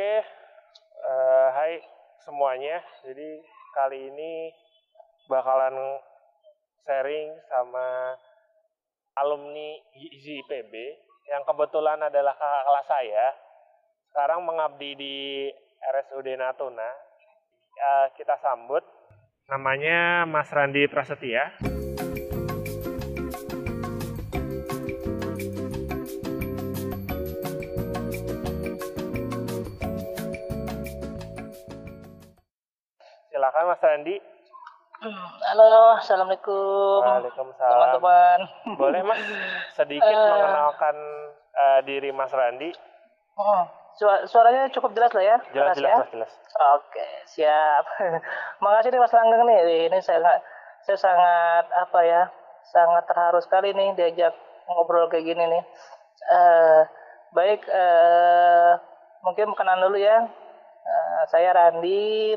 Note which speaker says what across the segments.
Speaker 1: Oke, uh, hai semuanya. Jadi kali ini bakalan sharing sama alumni IZI IPB yang kebetulan adalah kakak kelas saya. Sekarang mengabdi di RSUD Natuna. Uh, kita sambut namanya Mas Randi Prasetya. Mas Randi.
Speaker 2: Halo, assalamualaikum.
Speaker 1: Waalaikumsalam.
Speaker 2: Teman-teman.
Speaker 1: Boleh Mas sedikit
Speaker 2: Uh,
Speaker 1: mengenalkan uh, diri Mas Randi?
Speaker 2: Hmm, suara- suaranya cukup jelas lah ya.
Speaker 1: Jelas, jelas,
Speaker 2: ya?
Speaker 1: Mas, jelas.
Speaker 2: Oke, siap. Makasih nih Mas Langgeng nih. Ini saya saya sangat apa ya? Sangat terharu sekali nih diajak ngobrol kayak gini nih. Eh, baik, eh, mungkin kenalan dulu ya. Eh, saya Randi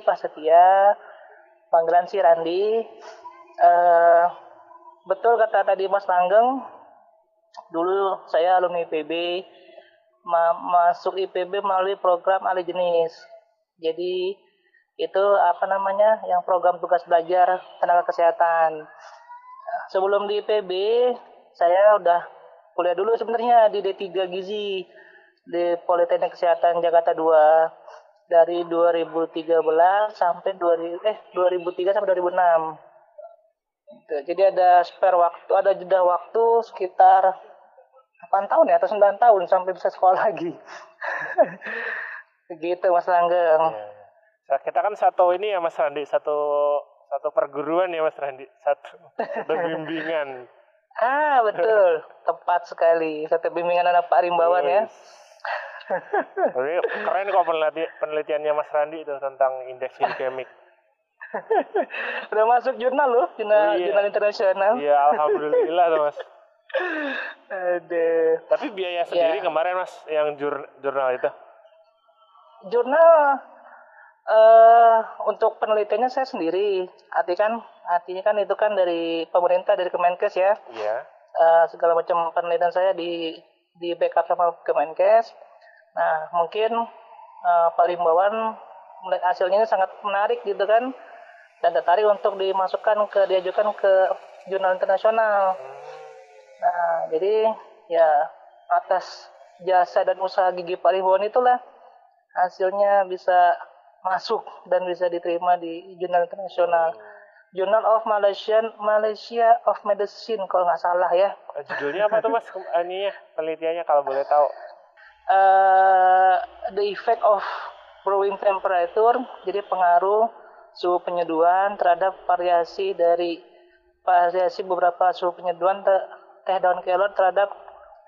Speaker 2: Panggilan si Randi. Eh, betul kata tadi Mas Langgeng, dulu saya alumni IPB, ma- masuk IPB melalui program alih jenis. Jadi itu apa namanya yang program tugas belajar tenaga kesehatan. Sebelum di IPB saya udah kuliah dulu sebenarnya di D3 Gizi di Politeknik Kesehatan Jakarta 2 dari 2013 sampai 2000 eh 2003 sampai 2006. Gitu. Jadi ada spare waktu, ada jeda waktu sekitar 8 tahun ya atau 9 tahun sampai bisa sekolah lagi. Begitu Mas Langgeng.
Speaker 1: Ya. Nah, kita kan satu ini ya Mas Randi, satu satu perguruan ya Mas Randi, satu, satu bimbingan.
Speaker 2: Ah, betul. Tepat sekali. Satu bimbingan anak Pak Rimbawan ya.
Speaker 1: Keren kok peneliti, penelitiannya Mas Randi itu tentang indeks glikemik.
Speaker 2: Udah masuk jurnal loh, jurnal,
Speaker 1: Iya.
Speaker 2: jurnal internasional.
Speaker 1: Iya, alhamdulillah tuh Mas.
Speaker 2: Aduh.
Speaker 1: Tapi biaya sendiri
Speaker 2: Iya.
Speaker 1: kemarin Mas yang jur- jurnal itu.
Speaker 2: Jurnal eh untuk penelitiannya saya sendiri. Arti kan, artinya kan itu kan dari pemerintah dari Kemenkes ya.
Speaker 1: Iya.
Speaker 2: Eh, segala macam penelitian saya di di backup sama Kemenkes. Nah, mungkin eh, Pak Rimbawan melihat hasilnya ini sangat menarik gitu kan dan tertarik untuk dimasukkan ke diajukan ke jurnal internasional. Nah, jadi ya atas jasa dan usaha gigi Pak Rimbawan itulah hasilnya bisa masuk dan bisa diterima di jurnal internasional. Journal of Malaysian Malaysia of Medicine kalau nggak salah ya.
Speaker 1: Eh, Judulnya apa tuh Mas? Kem- Ininya penelitiannya kalau boleh tahu.
Speaker 2: Eh, the effect of brewing temperature, jadi pengaruh suhu penyeduhan terhadap variasi dari variasi beberapa suhu penyeduhan te- teh daun kelor terhadap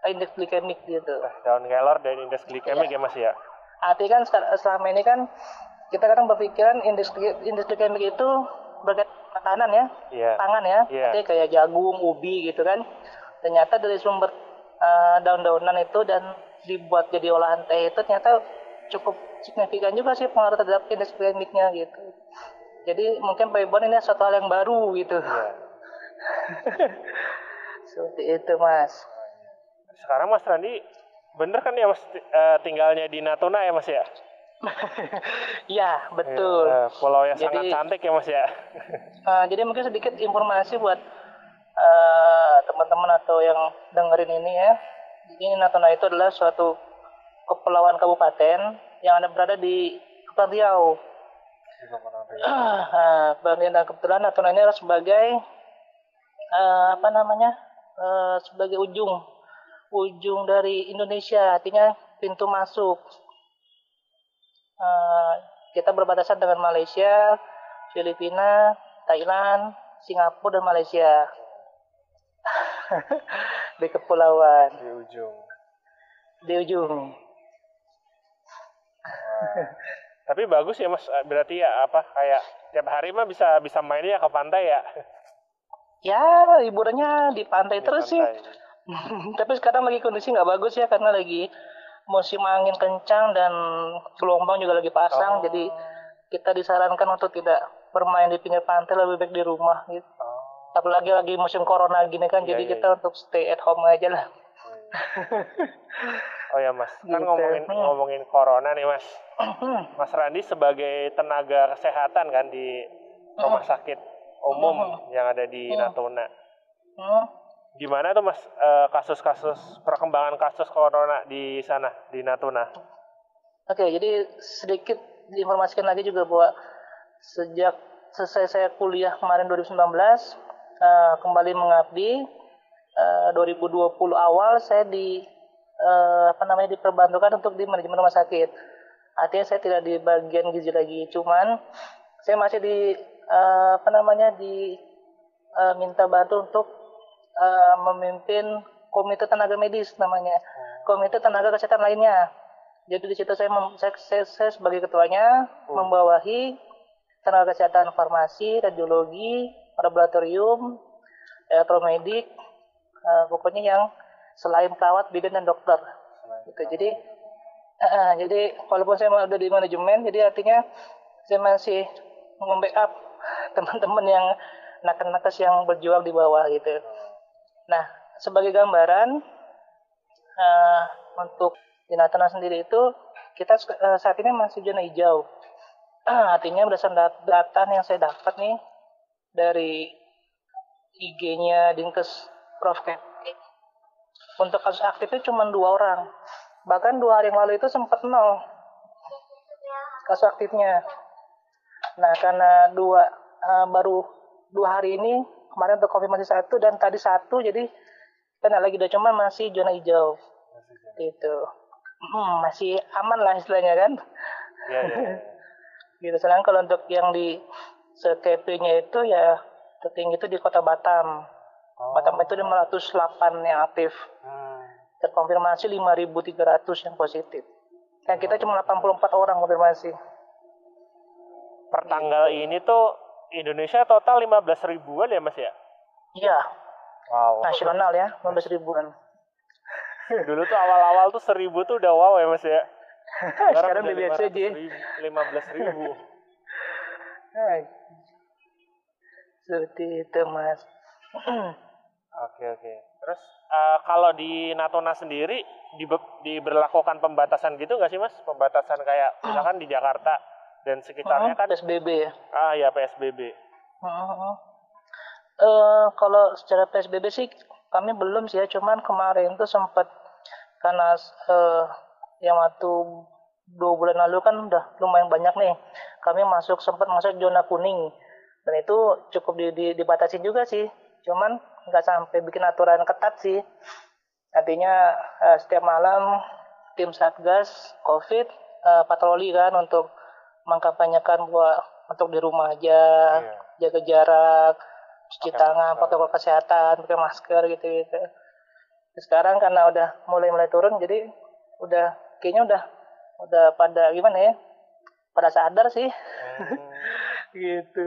Speaker 2: indeks glikemik gitu.
Speaker 1: Daun kelor dan indeks glikemik ya Mas ya.
Speaker 2: Arti kan sel- selama ini kan kita kadang berpikiran indeks indeks glikemik itu berkait makanan ya,
Speaker 1: Iya.
Speaker 2: pangan ya. Artinya kayak jagung, ubi gitu kan. Ternyata dari sumber eh, daun-daunan itu dan dibuat jadi olahan teh itu ternyata cukup signifikan juga sih pengaruh terhadap indeks glikemiknya gitu. Jadi mungkin Ibu ini suatu hal yang baru gitu.
Speaker 1: Iya.
Speaker 2: Seperti itu mas.
Speaker 1: Sekarang Mas Randi bener kan ya Mas eh, tinggalnya di Natuna ya Mas ya?
Speaker 2: Ya betul.
Speaker 1: Iya, pulau yang sangat
Speaker 2: Jadi-
Speaker 1: cantik ya Mas ya.
Speaker 2: Uh, jadi mungkin sedikit informasi buat uh, teman-teman atau yang dengerin ini ya. Jadi Natuna itu adalah suatu kepulauan kabupaten yang ada berada di Kepulauan Riau. Uh, dan kebetulan Natuna ini adalah sebagai uh, apa namanya uh, sebagai ujung ujung dari Indonesia, artinya pintu masuk. Uh, kita berbatasan dengan Malaysia, Filipina, Thailand, Singapura, dan Malaysia. di kepulauan,
Speaker 1: Di ujung.
Speaker 2: di ujung.
Speaker 1: Tapi bagus ya Mas, berarti ya apa kayak tiap hari mah bisa bisa mainnya ke pantai ya.
Speaker 2: Ya, hiburannya di pantai
Speaker 1: Di
Speaker 2: terus sih. Tapi sekarang lagi kondisi nggak bagus ya karena lagi musim angin kencang dan gelombang juga lagi pasang.
Speaker 1: Oh.
Speaker 2: Jadi kita disarankan untuk tidak bermain di pinggir pantai lebih baik di rumah gitu. Apalagi lagi musim corona gini kan,
Speaker 1: Iya,
Speaker 2: jadi
Speaker 1: iya,
Speaker 2: kita untuk stay at home aja lah.
Speaker 1: Oh ya mas, kan
Speaker 2: Gitu.
Speaker 1: ngomongin
Speaker 2: Hmm.
Speaker 1: ngomongin corona nih mas. Mas Randi sebagai tenaga kesehatan kan di rumah sakit umum yang ada di
Speaker 2: Hmm.
Speaker 1: Natuna.
Speaker 2: Hmm.
Speaker 1: Gimana tuh mas eh, kasus-kasus perkembangan kasus corona di sana di Natuna?
Speaker 2: Oke, jadi sedikit diinformasikan lagi juga bahwa sejak selesai saya kuliah kemarin 2019 eh, kembali mengabdi. Eh, 2020 awal saya di eh, apa namanya diperbantukan untuk di manajemen rumah sakit. Artinya saya tidak di bagian gizi lagi, cuman saya masih di eh, apa namanya di eh, minta bantu untuk eh, memimpin komite tenaga medis namanya, komite tenaga kesehatan lainnya. Jadi di situ saya, mem- saya, saya, saya sebagai ketuanya membawahi tenaga kesehatan farmasi, radiologi, laboratorium, elektromedik, eh, pokoknya yang selain perawat, bidan dan dokter. Gitu. Jadi eh, jadi walaupun saya udah di manajemen, jadi artinya saya masih membackup teman-teman yang nakes-nakes yang berjuang di bawah gitu. Nah, sebagai gambaran eh, untuk di Natuna sendiri itu kita eh, saat ini masih zona hijau. Artinya berdasarkan dat- data yang saya dapat nih dari IG-nya Dinkes Prof. Kepri, untuk kasus aktifnya cuma dua orang. Bahkan dua hari yang lalu itu sempat nol kasus aktifnya. Nah, karena dua eh, baru dua hari ini kemarin untuk konfirmasi satu dan tadi satu, jadi kita lagi udah cuma masih zona hijau gitu. Hmm, masih aman lah istilahnya kan.
Speaker 1: Ya, ya, ya.
Speaker 2: Gitu. Sedangkan kalau untuk yang di CTP-nya itu ya tertinggi itu di kota Batam. Batam itu 508 yang aktif.
Speaker 1: Hmm.
Speaker 2: Terkonfirmasi 5.300 yang positif. Dan kita cuma 84 orang konfirmasi.
Speaker 1: Per tanggal ini tuh Indonesia total 15 ribuan ya mas ya?
Speaker 2: Iya,
Speaker 1: Wow.
Speaker 2: nasional ya, 15 ribuan.
Speaker 1: Dulu tuh awal-awal tuh seribu tuh udah wow ya mas ya?
Speaker 2: Sekarang udah biasa aja.
Speaker 1: 15 ribu.
Speaker 2: Nah, Seperti itu mas.
Speaker 1: Oke oke. Terus eh, kalau di Natuna sendiri dibe- diberlakukan pembatasan gitu nggak sih mas? Pembatasan kayak misalkan di Jakarta dan sekitarnya kan
Speaker 2: PSBB ya.
Speaker 1: ah ya PSBB.
Speaker 2: Mhm. Eh, kalau secara PSBB sih kami belum sih ya, cuman kemarin tuh sempat karena eh, yang waktu dua bulan lalu kan udah lumayan banyak nih. Kami masuk sempat masuk zona kuning dan itu cukup di, di, dibatasin juga sih. Cuman nggak sampai bikin aturan ketat sih. Artinya eh, setiap malam tim satgas COVID eh, patroli kan untuk mengkampanyekan buat untuk di rumah aja
Speaker 1: Iya.
Speaker 2: jaga jarak, cuci
Speaker 1: Pakai
Speaker 2: tangan,
Speaker 1: masker.
Speaker 2: protokol kesehatan, pakai masker gitu gitu. Sekarang karena udah mulai mulai turun, jadi udah kayaknya udah udah pada gimana ya? Pada sadar sih,
Speaker 1: Hmm.
Speaker 2: gitu.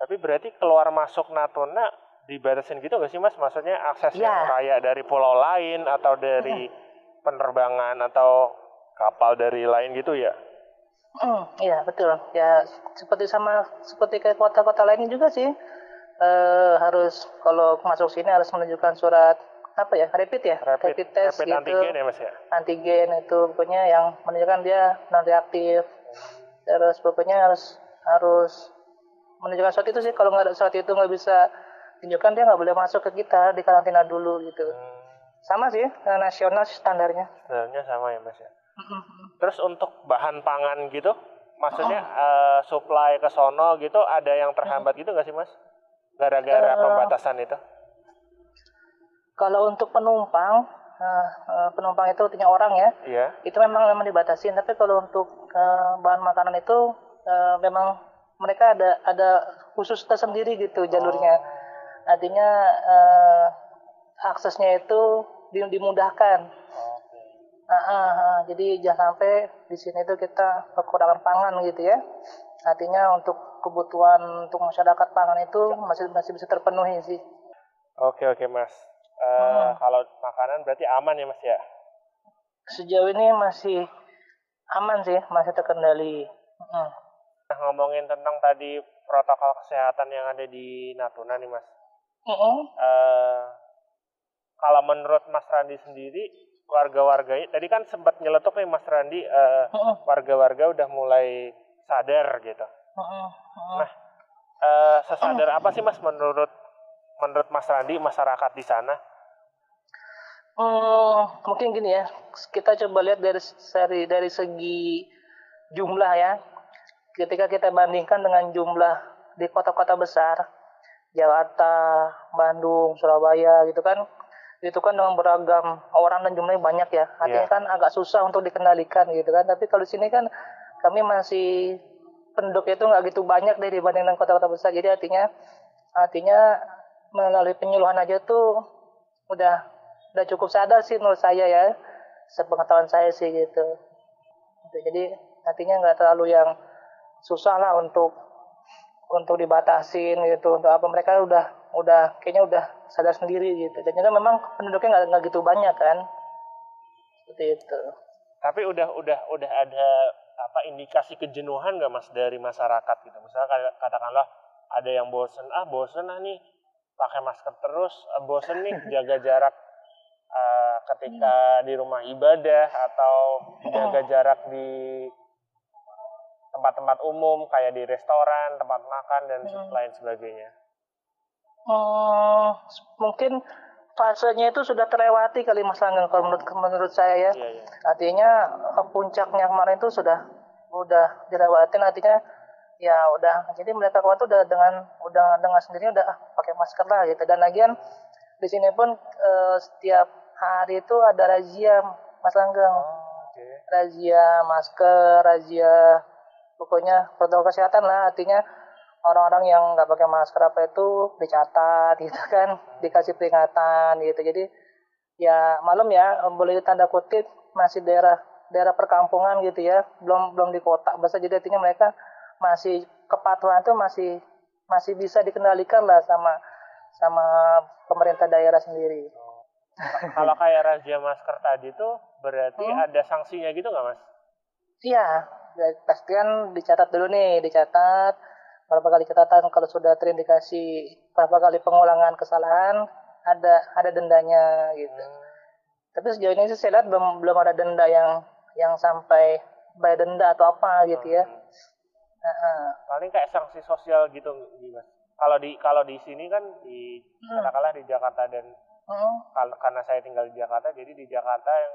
Speaker 1: Tapi berarti keluar masuk Natuna dibatasin gitu nggak sih mas? Maksudnya akses yang
Speaker 2: Iya.
Speaker 1: kayak dari pulau lain atau dari penerbangan atau kapal dari lain gitu ya?
Speaker 2: Hmm, iya betul. Ya seperti sama seperti kayak kota-kota lainnya juga sih. Eh harus kalau masuk sini harus menunjukkan surat apa ya rapid ya
Speaker 1: Rapid,
Speaker 2: test
Speaker 1: rapid
Speaker 2: gitu.
Speaker 1: antigen ya mas ya?
Speaker 2: antigen itu pokoknya yang menunjukkan dia non reaktif terus pokoknya harus harus menunjukkan surat itu sih kalau nggak ada surat itu nggak bisa tunjukkan dia nggak boleh masuk ke kita di karantina dulu gitu
Speaker 1: Hmm.
Speaker 2: sama sih eh, nasional sih standarnya
Speaker 1: Sebenarnya sama ya mas ya. Terus untuk bahan pangan gitu, maksudnya eh, supply ke sono gitu ada yang terhambat gitu nggak sih mas? Gara-gara
Speaker 2: Eh,
Speaker 1: pembatasan itu?
Speaker 2: kalau untuk penumpang eh, penumpang itu artinya orang ya
Speaker 1: Iya.
Speaker 2: itu memang memang dibatasin tapi kalau untuk eh, bahan makanan itu eh, memang mereka ada ada khusus tersendiri gitu jalurnya artinya eh, aksesnya itu di- dimudahkan
Speaker 1: Oke.
Speaker 2: Ah, ah, ah. jadi jangan sampai di sini itu kita kekurangan pangan gitu ya artinya untuk kebutuhan untuk masyarakat pangan itu masih masih bisa terpenuhi sih
Speaker 1: Oke oke mas. Eh,
Speaker 2: Hmm.
Speaker 1: Kalau makanan berarti aman ya mas ya?
Speaker 2: sejauh ini masih aman sih masih terkendali.
Speaker 1: Nah, ngomongin tentang tadi protokol kesehatan yang ada di Natuna nih mas.
Speaker 2: Mm-mm.
Speaker 1: Eh, kalau menurut Mas Randi sendiri warga-warganya tadi kan sempat nyeletuk nih Mas Randi uh, warga-warga udah mulai sadar gitu. Nah, uh, sesadar apa sih Mas menurut menurut Mas Randi masyarakat di sana?
Speaker 2: Hmm, mungkin gini ya, kita coba lihat dari dari dari segi jumlah ya. Ketika kita bandingkan dengan jumlah di kota-kota besar, Jakarta, Bandung, Surabaya gitu kan, itu kan dengan beragam orang dan jumlahnya banyak ya. Artinya yeah. kan agak susah untuk dikendalikan gitu kan. Tapi kalau di sini kan kami masih penduduk itu nggak gitu banyak deh dibanding dengan kota-kota besar. Jadi artinya artinya melalui penyuluhan aja tuh udah udah cukup sadar sih menurut saya ya sepengetahuan saya sih gitu jadi artinya nggak terlalu yang susah lah untuk untuk dibatasin gitu untuk apa. Mereka udah udah kayaknya udah sadar sendiri gitu. Dan kan memang penduduknya nggak nggak gitu banyak kan. Seperti itu.
Speaker 1: Tapi udah udah udah ada apa indikasi kejenuhan nggak mas dari masyarakat gitu? Misalnya katakanlah ada yang bosen ah bosen ah nih pakai masker terus ah, bosen nih jaga jarak uh, ketika di rumah ibadah atau jaga jarak di tempat-tempat umum kayak di restoran, tempat makan dan hmm. lain sebagainya.
Speaker 2: Hmm, mungkin fasenya itu sudah terlewati kali Mas Langgeng kalau menurut menurut saya ya. Iya, iya. Artinya puncaknya kemarin itu sudah udah dilewati artinya ya udah jadi mereka kemarin itu udah dengan udah dengan sendiri udah ah, pakai masker lah gitu dan lagian di sini pun uh, setiap hari itu ada razia Mas Langgeng. Oh, okay. Razia masker, razia pokoknya protokol kesehatan lah artinya orang-orang yang nggak pakai masker apa itu dicatat gitu kan, dikasih peringatan gitu. Jadi ya malam ya boleh tanda kutip masih daerah daerah perkampungan gitu ya, belum belum di kota. Bahasa jadi artinya mereka masih kepatuhan itu masih masih bisa dikendalikan lah sama sama pemerintah daerah sendiri.
Speaker 1: Kalau kayak razia masker tadi tuh berarti hmm? ada sanksinya gitu nggak mas?
Speaker 2: Iya, pasti kan dicatat dulu nih, dicatat berapa kali catatan kalau sudah terindikasi berapa kali pengulangan kesalahan ada ada dendanya gitu. Hmm. Tapi sejauh ini sih saya lihat belum belum ada denda yang yang sampai bayar denda atau apa gitu ya. Hmm.
Speaker 1: Uh, paling kayak sanksi sosial gitu mas. Kalau di kalau di sini kan di hmm. katakanlah di Jakarta dan Hmm. Karena saya tinggal di Jakarta, jadi di Jakarta yang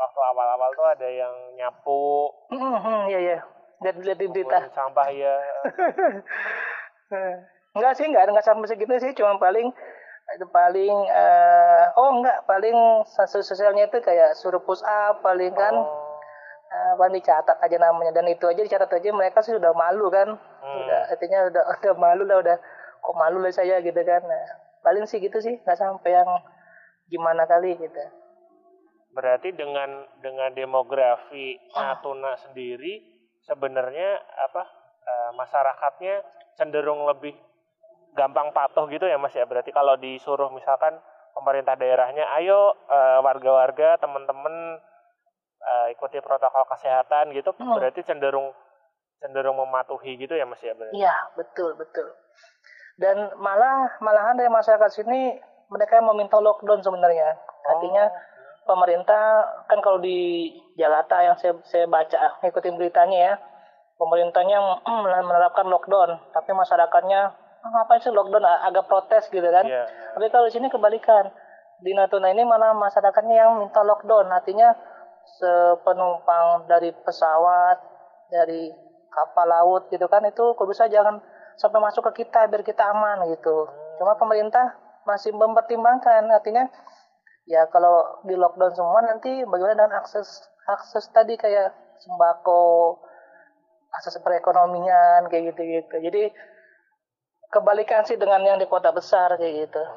Speaker 1: waktu awal-awal tuh ada yang nyapu.
Speaker 2: Iya iya. Lihat lihat di berita.
Speaker 1: Sampah ya.
Speaker 2: enggak sih, enggak enggak sampai segitu sih, cuma paling itu paling uh, oh enggak paling sosialnya itu kayak suruh push up paling kan oh. uh, paling dicatat aja namanya dan itu aja dicatat aja mereka sih udah malu kan hmm. udah artinya udah udah malu lah udah kok malu lah saya gitu kan nah, paling sih gitu sih nggak sampai yang gimana kali gitu
Speaker 1: berarti dengan dengan demografi Natuna sendiri sebenarnya apa e, masyarakatnya cenderung lebih gampang patuh gitu ya mas ya? Berarti kalau disuruh misalkan pemerintah daerahnya ayo e, warga-warga teman-teman e, ikuti protokol kesehatan gitu hmm. berarti cenderung cenderung mematuhi gitu ya mas ya berarti?
Speaker 2: Iya betul betul. Dan malah malahan dari masyarakat sini mereka meminta lockdown sebenarnya. Artinya oh. Pemerintah kan kalau di Jakarta yang saya saya baca ngikutin beritanya ya pemerintahnya menerapkan lockdown tapi masyarakatnya ah, ngapain sih lockdown? Agak protes gitu kan. Yeah. tapi kalau di sini kebalikan. Di Natuna ini malah masyarakatnya yang minta lockdown. Artinya sepenumpang dari pesawat dari kapal laut gitu kan itu kok bisa jangan sampai masuk ke kita biar kita aman gitu. Cuma pemerintah masih mempertimbangkan. Artinya ya kalau di lockdown semua nanti bagaimana dengan akses akses tadi kayak sembako akses perekonomian kayak gitu gitu jadi kebalikan sih dengan yang di kota besar kayak gitu.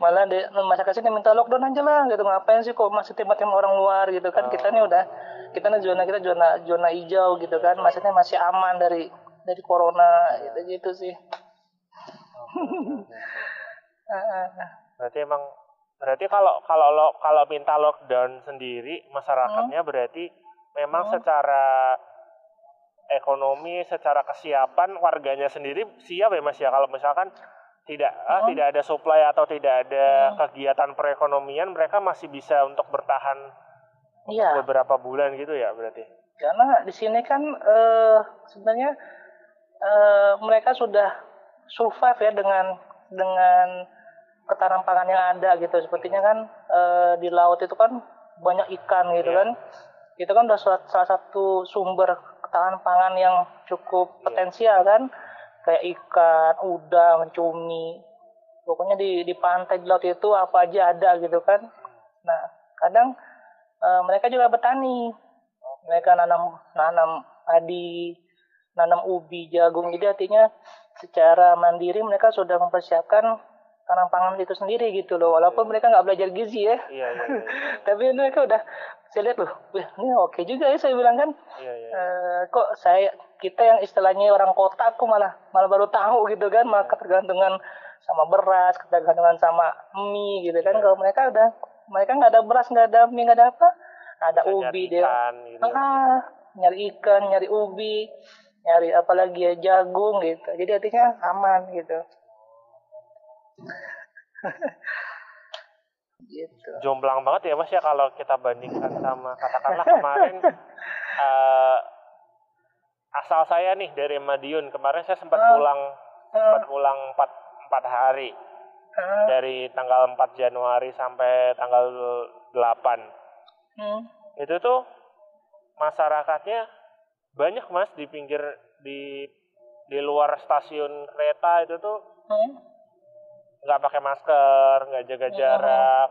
Speaker 2: Malah di masyarakat sini minta lockdown aja lah gitu. Ngapain sih kok masih tim-tim orang luar gitu kan? Kita nih udah kita nih zona kita zona zona hijau gitu kan? Maksudnya masih aman dari dari corona gitu gitu sih
Speaker 1: berarti emang berarti kalau kalau lo kalau minta lockdown sendiri masyarakatnya hmm. berarti memang hmm. secara ekonomi secara kesiapan warganya sendiri siap ya mas ya kalau misalkan tidak ah, hmm. tidak ada supply atau tidak ada hmm. kegiatan perekonomian mereka masih bisa untuk bertahan
Speaker 2: iya.
Speaker 1: beberapa bulan gitu ya berarti
Speaker 2: karena di sini kan uh, sebenarnya uh, mereka sudah survive ya dengan dengan ketahanan pangan yang ada gitu sepertinya kan uh, di laut itu kan banyak ikan gitu yeah. kan itu kan udah salah satu sumber ketahanan pangan yang cukup yeah. potensial kan kayak ikan, udang, cumi. Pokoknya di di pantai di laut itu apa aja ada gitu kan. Nah, kadang e, mereka juga bertani. Mereka nanam nanam padi, nanam ubi, jagung. Jadi artinya secara mandiri mereka sudah mempersiapkan tanam pangan itu sendiri gitu loh walaupun yeah. mereka nggak belajar gizi ya
Speaker 1: yeah, yeah, yeah, yeah.
Speaker 2: tapi mereka udah saya lihat loh ini oke juga ya saya bilang kan yeah, yeah. Uh, kok saya kita yang istilahnya orang kota aku malah malah baru tahu gitu kan yeah. ketergantungan sama beras ketergantungan sama mie gitu kan yeah. kalau mereka udah mereka nggak ada beras nggak ada mie nggak ada apa ada Bisa ubi dia gitu. ah, nyari ikan nyari ubi nyari apalagi ya jagung gitu jadi artinya aman gitu
Speaker 1: gitu. Jomplang banget ya mas ya kalau kita bandingkan sama katakanlah kemarin uh, asal saya nih dari Madiun kemarin saya sempat uh, pulang uh, sempat pulang empat empat hari. Uh, dari tanggal 4 Januari sampai tanggal 8 uh, itu tuh masyarakatnya banyak mas di pinggir di di luar stasiun kereta itu tuh uh, nggak pakai masker nggak jaga iya. jarak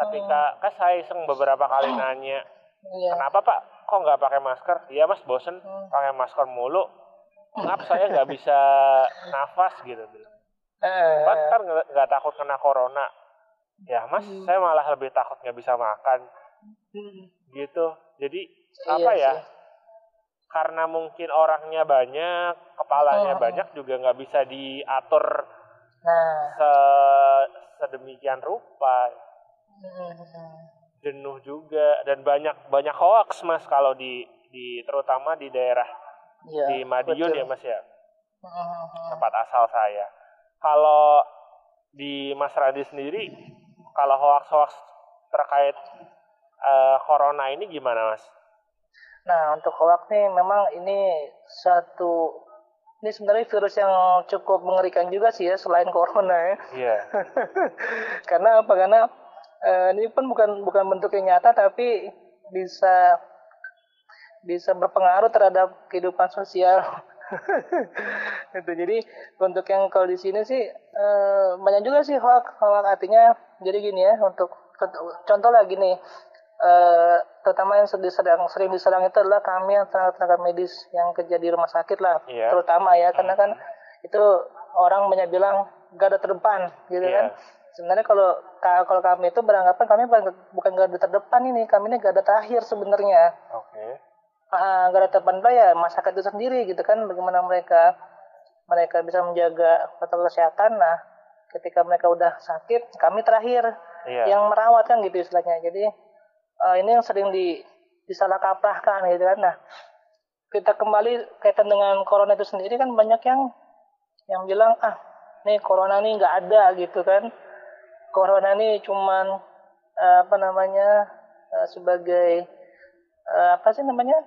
Speaker 1: ketika hmm. kan saya iseng beberapa kali nanya yeah. kenapa pak kok nggak pakai masker iya mas bosen hmm. pakai masker mulu kenapa saya nggak bisa nafas gitu bilang eh. kan nggak takut kena corona ya mas hmm. saya malah lebih takut nggak bisa makan hmm. gitu jadi iya apa ya sih. karena mungkin orangnya banyak kepalanya hmm. banyak juga nggak bisa diatur nah. se sedemikian rupa jenuh juga dan banyak banyak hoax mas kalau di di terutama di daerah ya, di Madiun betul. ya mas ya hmm. tempat asal saya kalau di Mas Radi sendiri kalau hoax-hoax terkait uh, corona ini gimana mas?
Speaker 2: Nah untuk hoax nih memang ini satu ini sebenarnya virus yang cukup mengerikan juga sih ya selain corona ya.
Speaker 1: Iya.
Speaker 2: Karena apa? Karena uh, ini pun bukan bukan bentuk yang nyata tapi bisa bisa berpengaruh terhadap kehidupan sosial. itu jadi untuk yang kalau di sini sih uh, banyak juga sih hoax hoax artinya jadi gini ya untuk contoh lagi nih uh, terutama yang sedang sering diserang itu adalah kami yang tenaga-tenaga medis yang kerja di rumah sakit lah yeah. terutama ya karena kan hmm. itu orang banyak bilang garda terdepan gitu yeah. kan sebenarnya kalau kalau kami itu beranggapan kami bukan garda terdepan ini kami ini garda terakhir sebenarnya
Speaker 1: oke okay.
Speaker 2: uh, garda terdepan ya masyarakat itu sendiri gitu kan bagaimana mereka mereka bisa menjaga protokol kesehatan nah ketika mereka udah sakit kami terakhir yeah. yang merawat kan gitu istilahnya jadi uh, ini yang sering di disalah kaprahkan gitu kan. Nah, kita kembali kaitan dengan corona itu sendiri kan banyak yang yang bilang ah nih corona ini nggak ada gitu kan. Corona ini cuman uh, apa namanya uh, sebagai uh, apa sih namanya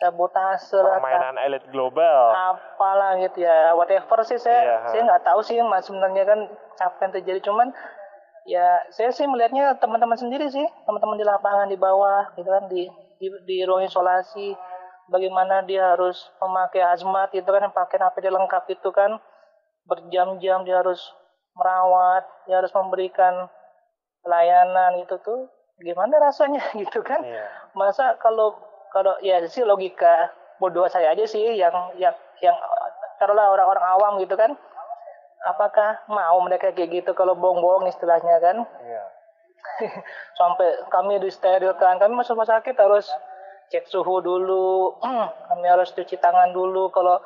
Speaker 2: sabotase
Speaker 1: permainan elit global
Speaker 2: apalah gitu ya whatever sih saya yeah. saya nggak tahu sih mas sebenarnya kan apa yang terjadi cuman ya saya sih melihatnya teman-teman sendiri sih teman-teman di lapangan di bawah gitu kan di di, di ruang isolasi bagaimana dia harus memakai hazmat itu kan pakai APD lengkap itu kan berjam-jam dia harus merawat dia harus memberikan pelayanan itu tuh gimana rasanya gitu kan iya. masa kalau kalau ya sih logika bodoh saya aja sih yang yang yang taruhlah orang-orang awam gitu kan apakah mau mereka kayak gitu kalau bohong-bohong istilahnya kan? Iya. Sampai kami disterilkan, kami masuk rumah sakit harus cek suhu dulu, kami harus cuci tangan dulu. Kalau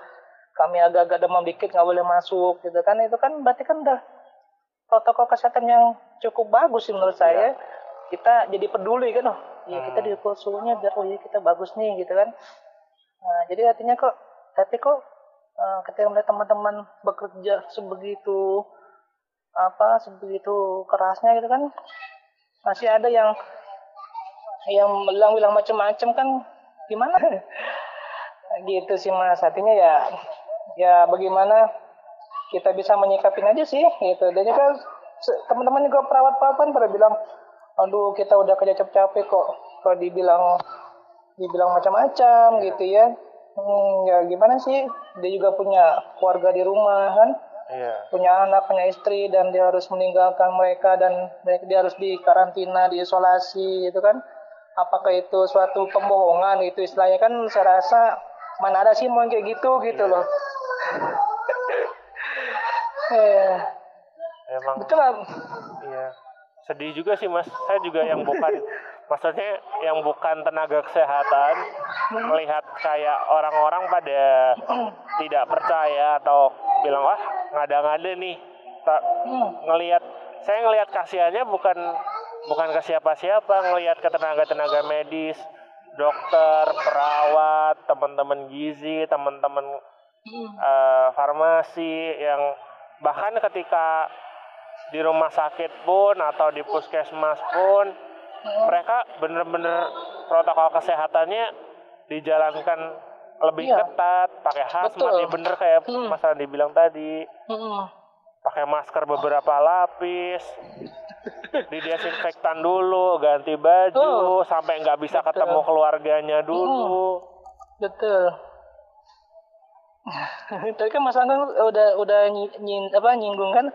Speaker 2: kami agak-agak demam dikit nggak boleh masuk, gitu kan? Itu kan berarti kan udah protokol kesehatan yang cukup bagus sih menurut saya. Iya. Kita jadi peduli kan, oh, ya kita hmm. diukur suhunya biar oh ya kita bagus nih, gitu kan? Nah, jadi artinya kok, tapi kok uh, ketika melihat teman-teman bekerja sebegitu apa sebegitu kerasnya gitu kan masih ada yang yang bilang-bilang macam-macam kan gimana? Gitu sih mas. Artinya ya ya bagaimana kita bisa menyikapin aja sih gitu. Dan juga teman-teman juga perawat-perawat pada bilang aduh kita udah kerja capek-capek kok. Kalau dibilang dibilang macam-macam gitu ya hmm, ya gimana sih dia juga punya keluarga di rumah kan yeah. punya anak punya istri dan dia harus meninggalkan mereka dan dia harus di karantina diisolasi gitu kan apakah itu suatu pembohongan itu istilahnya kan saya rasa mana ada sih mau kayak gitu gitu yeah. loh
Speaker 1: eh. emang betul lah sedih juga sih mas. Saya juga yang bukan maksudnya yang bukan tenaga kesehatan melihat kayak orang-orang pada tidak percaya atau bilang wah ngada-ngada nih. Tak ngelihat saya ngelihat kasihannya bukan bukan ke siapa-siapa ngelihat ke tenaga-tenaga medis dokter perawat teman-teman gizi teman-teman uh, farmasi yang bahkan ketika di rumah sakit pun atau di puskesmas pun mereka bener-bener protokol kesehatannya dijalankan lebih iya. ketat, pakai hazmat ya bener kayak hmm. Mas Andi bilang tadi. Hmm. Pakai masker beberapa lapis. di desinfektan dulu, ganti baju, oh. sampai nggak bisa Betul. ketemu keluarganya dulu. Hmm.
Speaker 2: Betul. Tadi kan Mas Anggang udah udah nying, apa nyinggung kan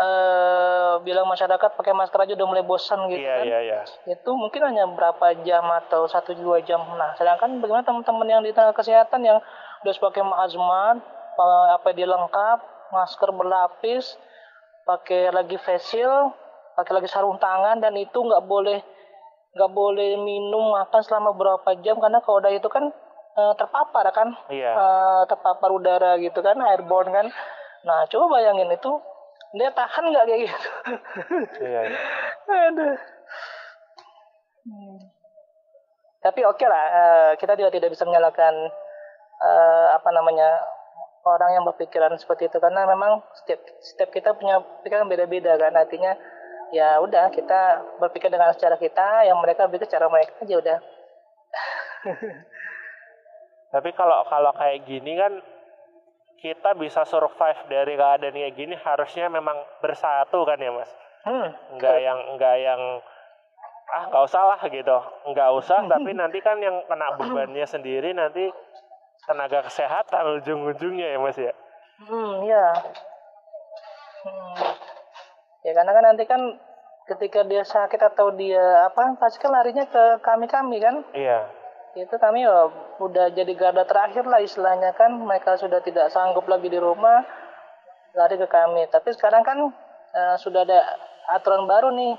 Speaker 2: uh, bilang masyarakat pakai masker aja udah mulai bosan gitu
Speaker 1: yeah,
Speaker 2: kan.
Speaker 1: Yeah, yeah.
Speaker 2: Itu mungkin hanya berapa jam atau satu dua jam. Nah, sedangkan bagaimana teman-teman yang di tenaga kesehatan yang udah pakai azmat, apa dia lengkap, masker berlapis, pakai lagi facial, pakai lagi sarung tangan dan itu nggak boleh nggak boleh minum makan selama berapa jam karena kalau udah itu kan uh, terpapar kan,
Speaker 1: yeah. Iya.
Speaker 2: terpapar udara gitu kan, airborne kan. Nah, coba bayangin itu dia tahan nggak kayak gitu iya, iya. aduh hmm. tapi oke okay lah uh, kita juga tidak bisa menyalahkan uh, apa namanya orang yang berpikiran seperti itu karena memang setiap setiap kita punya pikiran beda-beda kan artinya ya udah kita berpikir dengan secara kita yang mereka berpikir secara mereka aja udah
Speaker 1: tapi kalau kalau kayak gini kan kita bisa survive dari keadaan kayak gini harusnya memang bersatu kan ya mas? Hmm. nggak yang nggak yang ah nggak usah lah gitu. Nggak usah tapi nanti kan yang kena bebannya sendiri nanti tenaga kesehatan ujung-ujungnya ya mas ya?
Speaker 2: Hmm ya hmm. ya karena kan nanti kan ketika dia sakit atau dia apa pasti kan larinya ke kami kami kan?
Speaker 1: Iya
Speaker 2: itu kami ya udah jadi garda terakhir lah istilahnya kan. Mereka sudah tidak sanggup lagi di rumah lari ke kami. Tapi sekarang kan uh, sudah ada aturan baru nih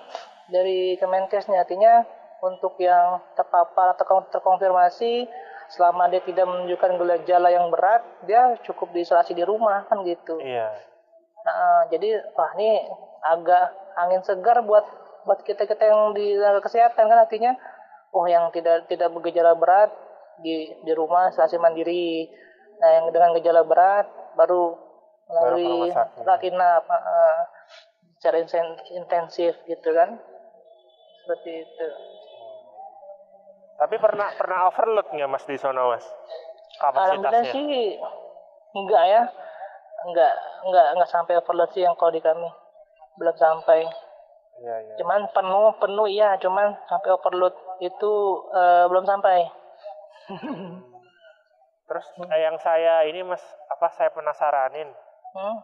Speaker 2: dari Kemenkes nih artinya untuk yang terpapar atau terkonfirmasi selama dia tidak menunjukkan gejala yang berat dia cukup diisolasi di rumah kan gitu.
Speaker 1: Iya.
Speaker 2: Nah, jadi wah ini agak angin segar buat buat kita kita yang di kesehatan kan. Artinya oh yang tidak tidak bergejala berat di di rumah isolasi mandiri. Nah yang dengan gejala berat baru melalui ratina apa uh, secara intensif gitu kan? Seperti itu.
Speaker 1: Tapi pernah pernah overload nggak mas di sana mas?
Speaker 2: Kapasitasnya? Sih enggak ya. Enggak enggak enggak sampai overload sih yang kalau di kami. Belum sampai. Ya, ya. cuman penuh penuh iya cuman sampai overload itu uh, belum sampai.
Speaker 1: Terus hmm. yang saya ini mas apa saya penasaranin, hmm?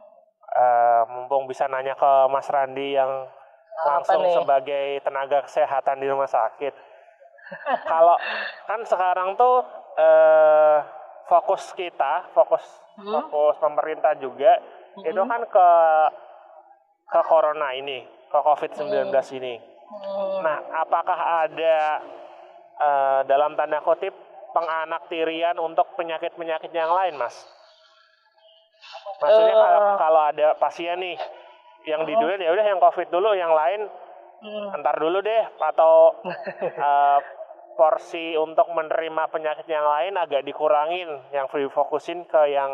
Speaker 1: uh, mumpung bisa nanya ke Mas Randi yang langsung sebagai tenaga kesehatan di rumah sakit. Kalau kan sekarang tuh uh, fokus kita, fokus hmm? fokus pemerintah juga hmm? itu kan ke ke corona ini, ke COVID-19 hmm. ini. Hmm. Nah, apakah ada uh, dalam tanda kutip penganaktirian untuk penyakit-penyakit yang lain, Mas? Maksudnya uh, kalau, kalau ada pasien nih yang di dulu ya udah yang COVID dulu, yang lain uh, entar dulu deh atau uh, porsi untuk menerima penyakit yang lain agak dikurangin, yang free fokusin ke yang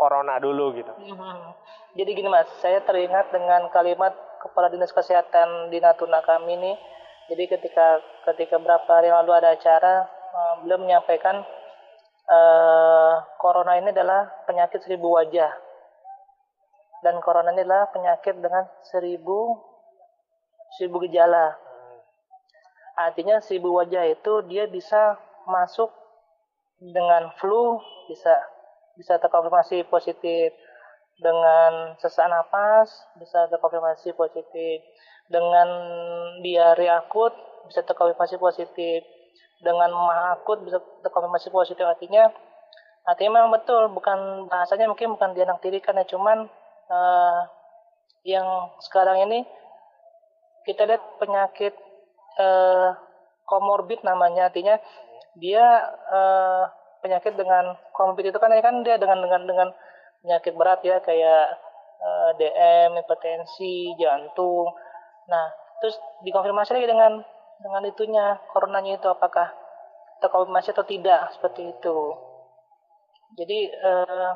Speaker 1: corona dulu gitu.
Speaker 2: Hmm. Jadi gini mas, saya teringat dengan kalimat kepala dinas kesehatan di Natuna kami ini. Jadi ketika ketika berapa hari lalu ada acara, uh, beliau menyampaikan uh, corona ini adalah penyakit seribu wajah dan corona ini adalah penyakit dengan seribu seribu gejala. Artinya seribu wajah itu dia bisa masuk dengan flu, bisa bisa terkonfirmasi positif dengan sesak napas bisa terkonfirmasi positif. Dengan diare akut bisa terkonfirmasi positif. Dengan mah akut bisa terkonfirmasi positif. Artinya artinya memang betul. Bukan bahasanya mungkin bukan tirikan ya. Cuman uh, yang sekarang ini kita lihat penyakit uh, namanya. Artinya dia uh, penyakit dengan komorbid itu kan ya kan dia dengan dengan dengan penyakit berat ya kayak uh, eh, DM, hipertensi, jantung. Nah, terus dikonfirmasi lagi dengan dengan itunya coronanya itu apakah terkonfirmasi atau tidak seperti itu. Jadi uh,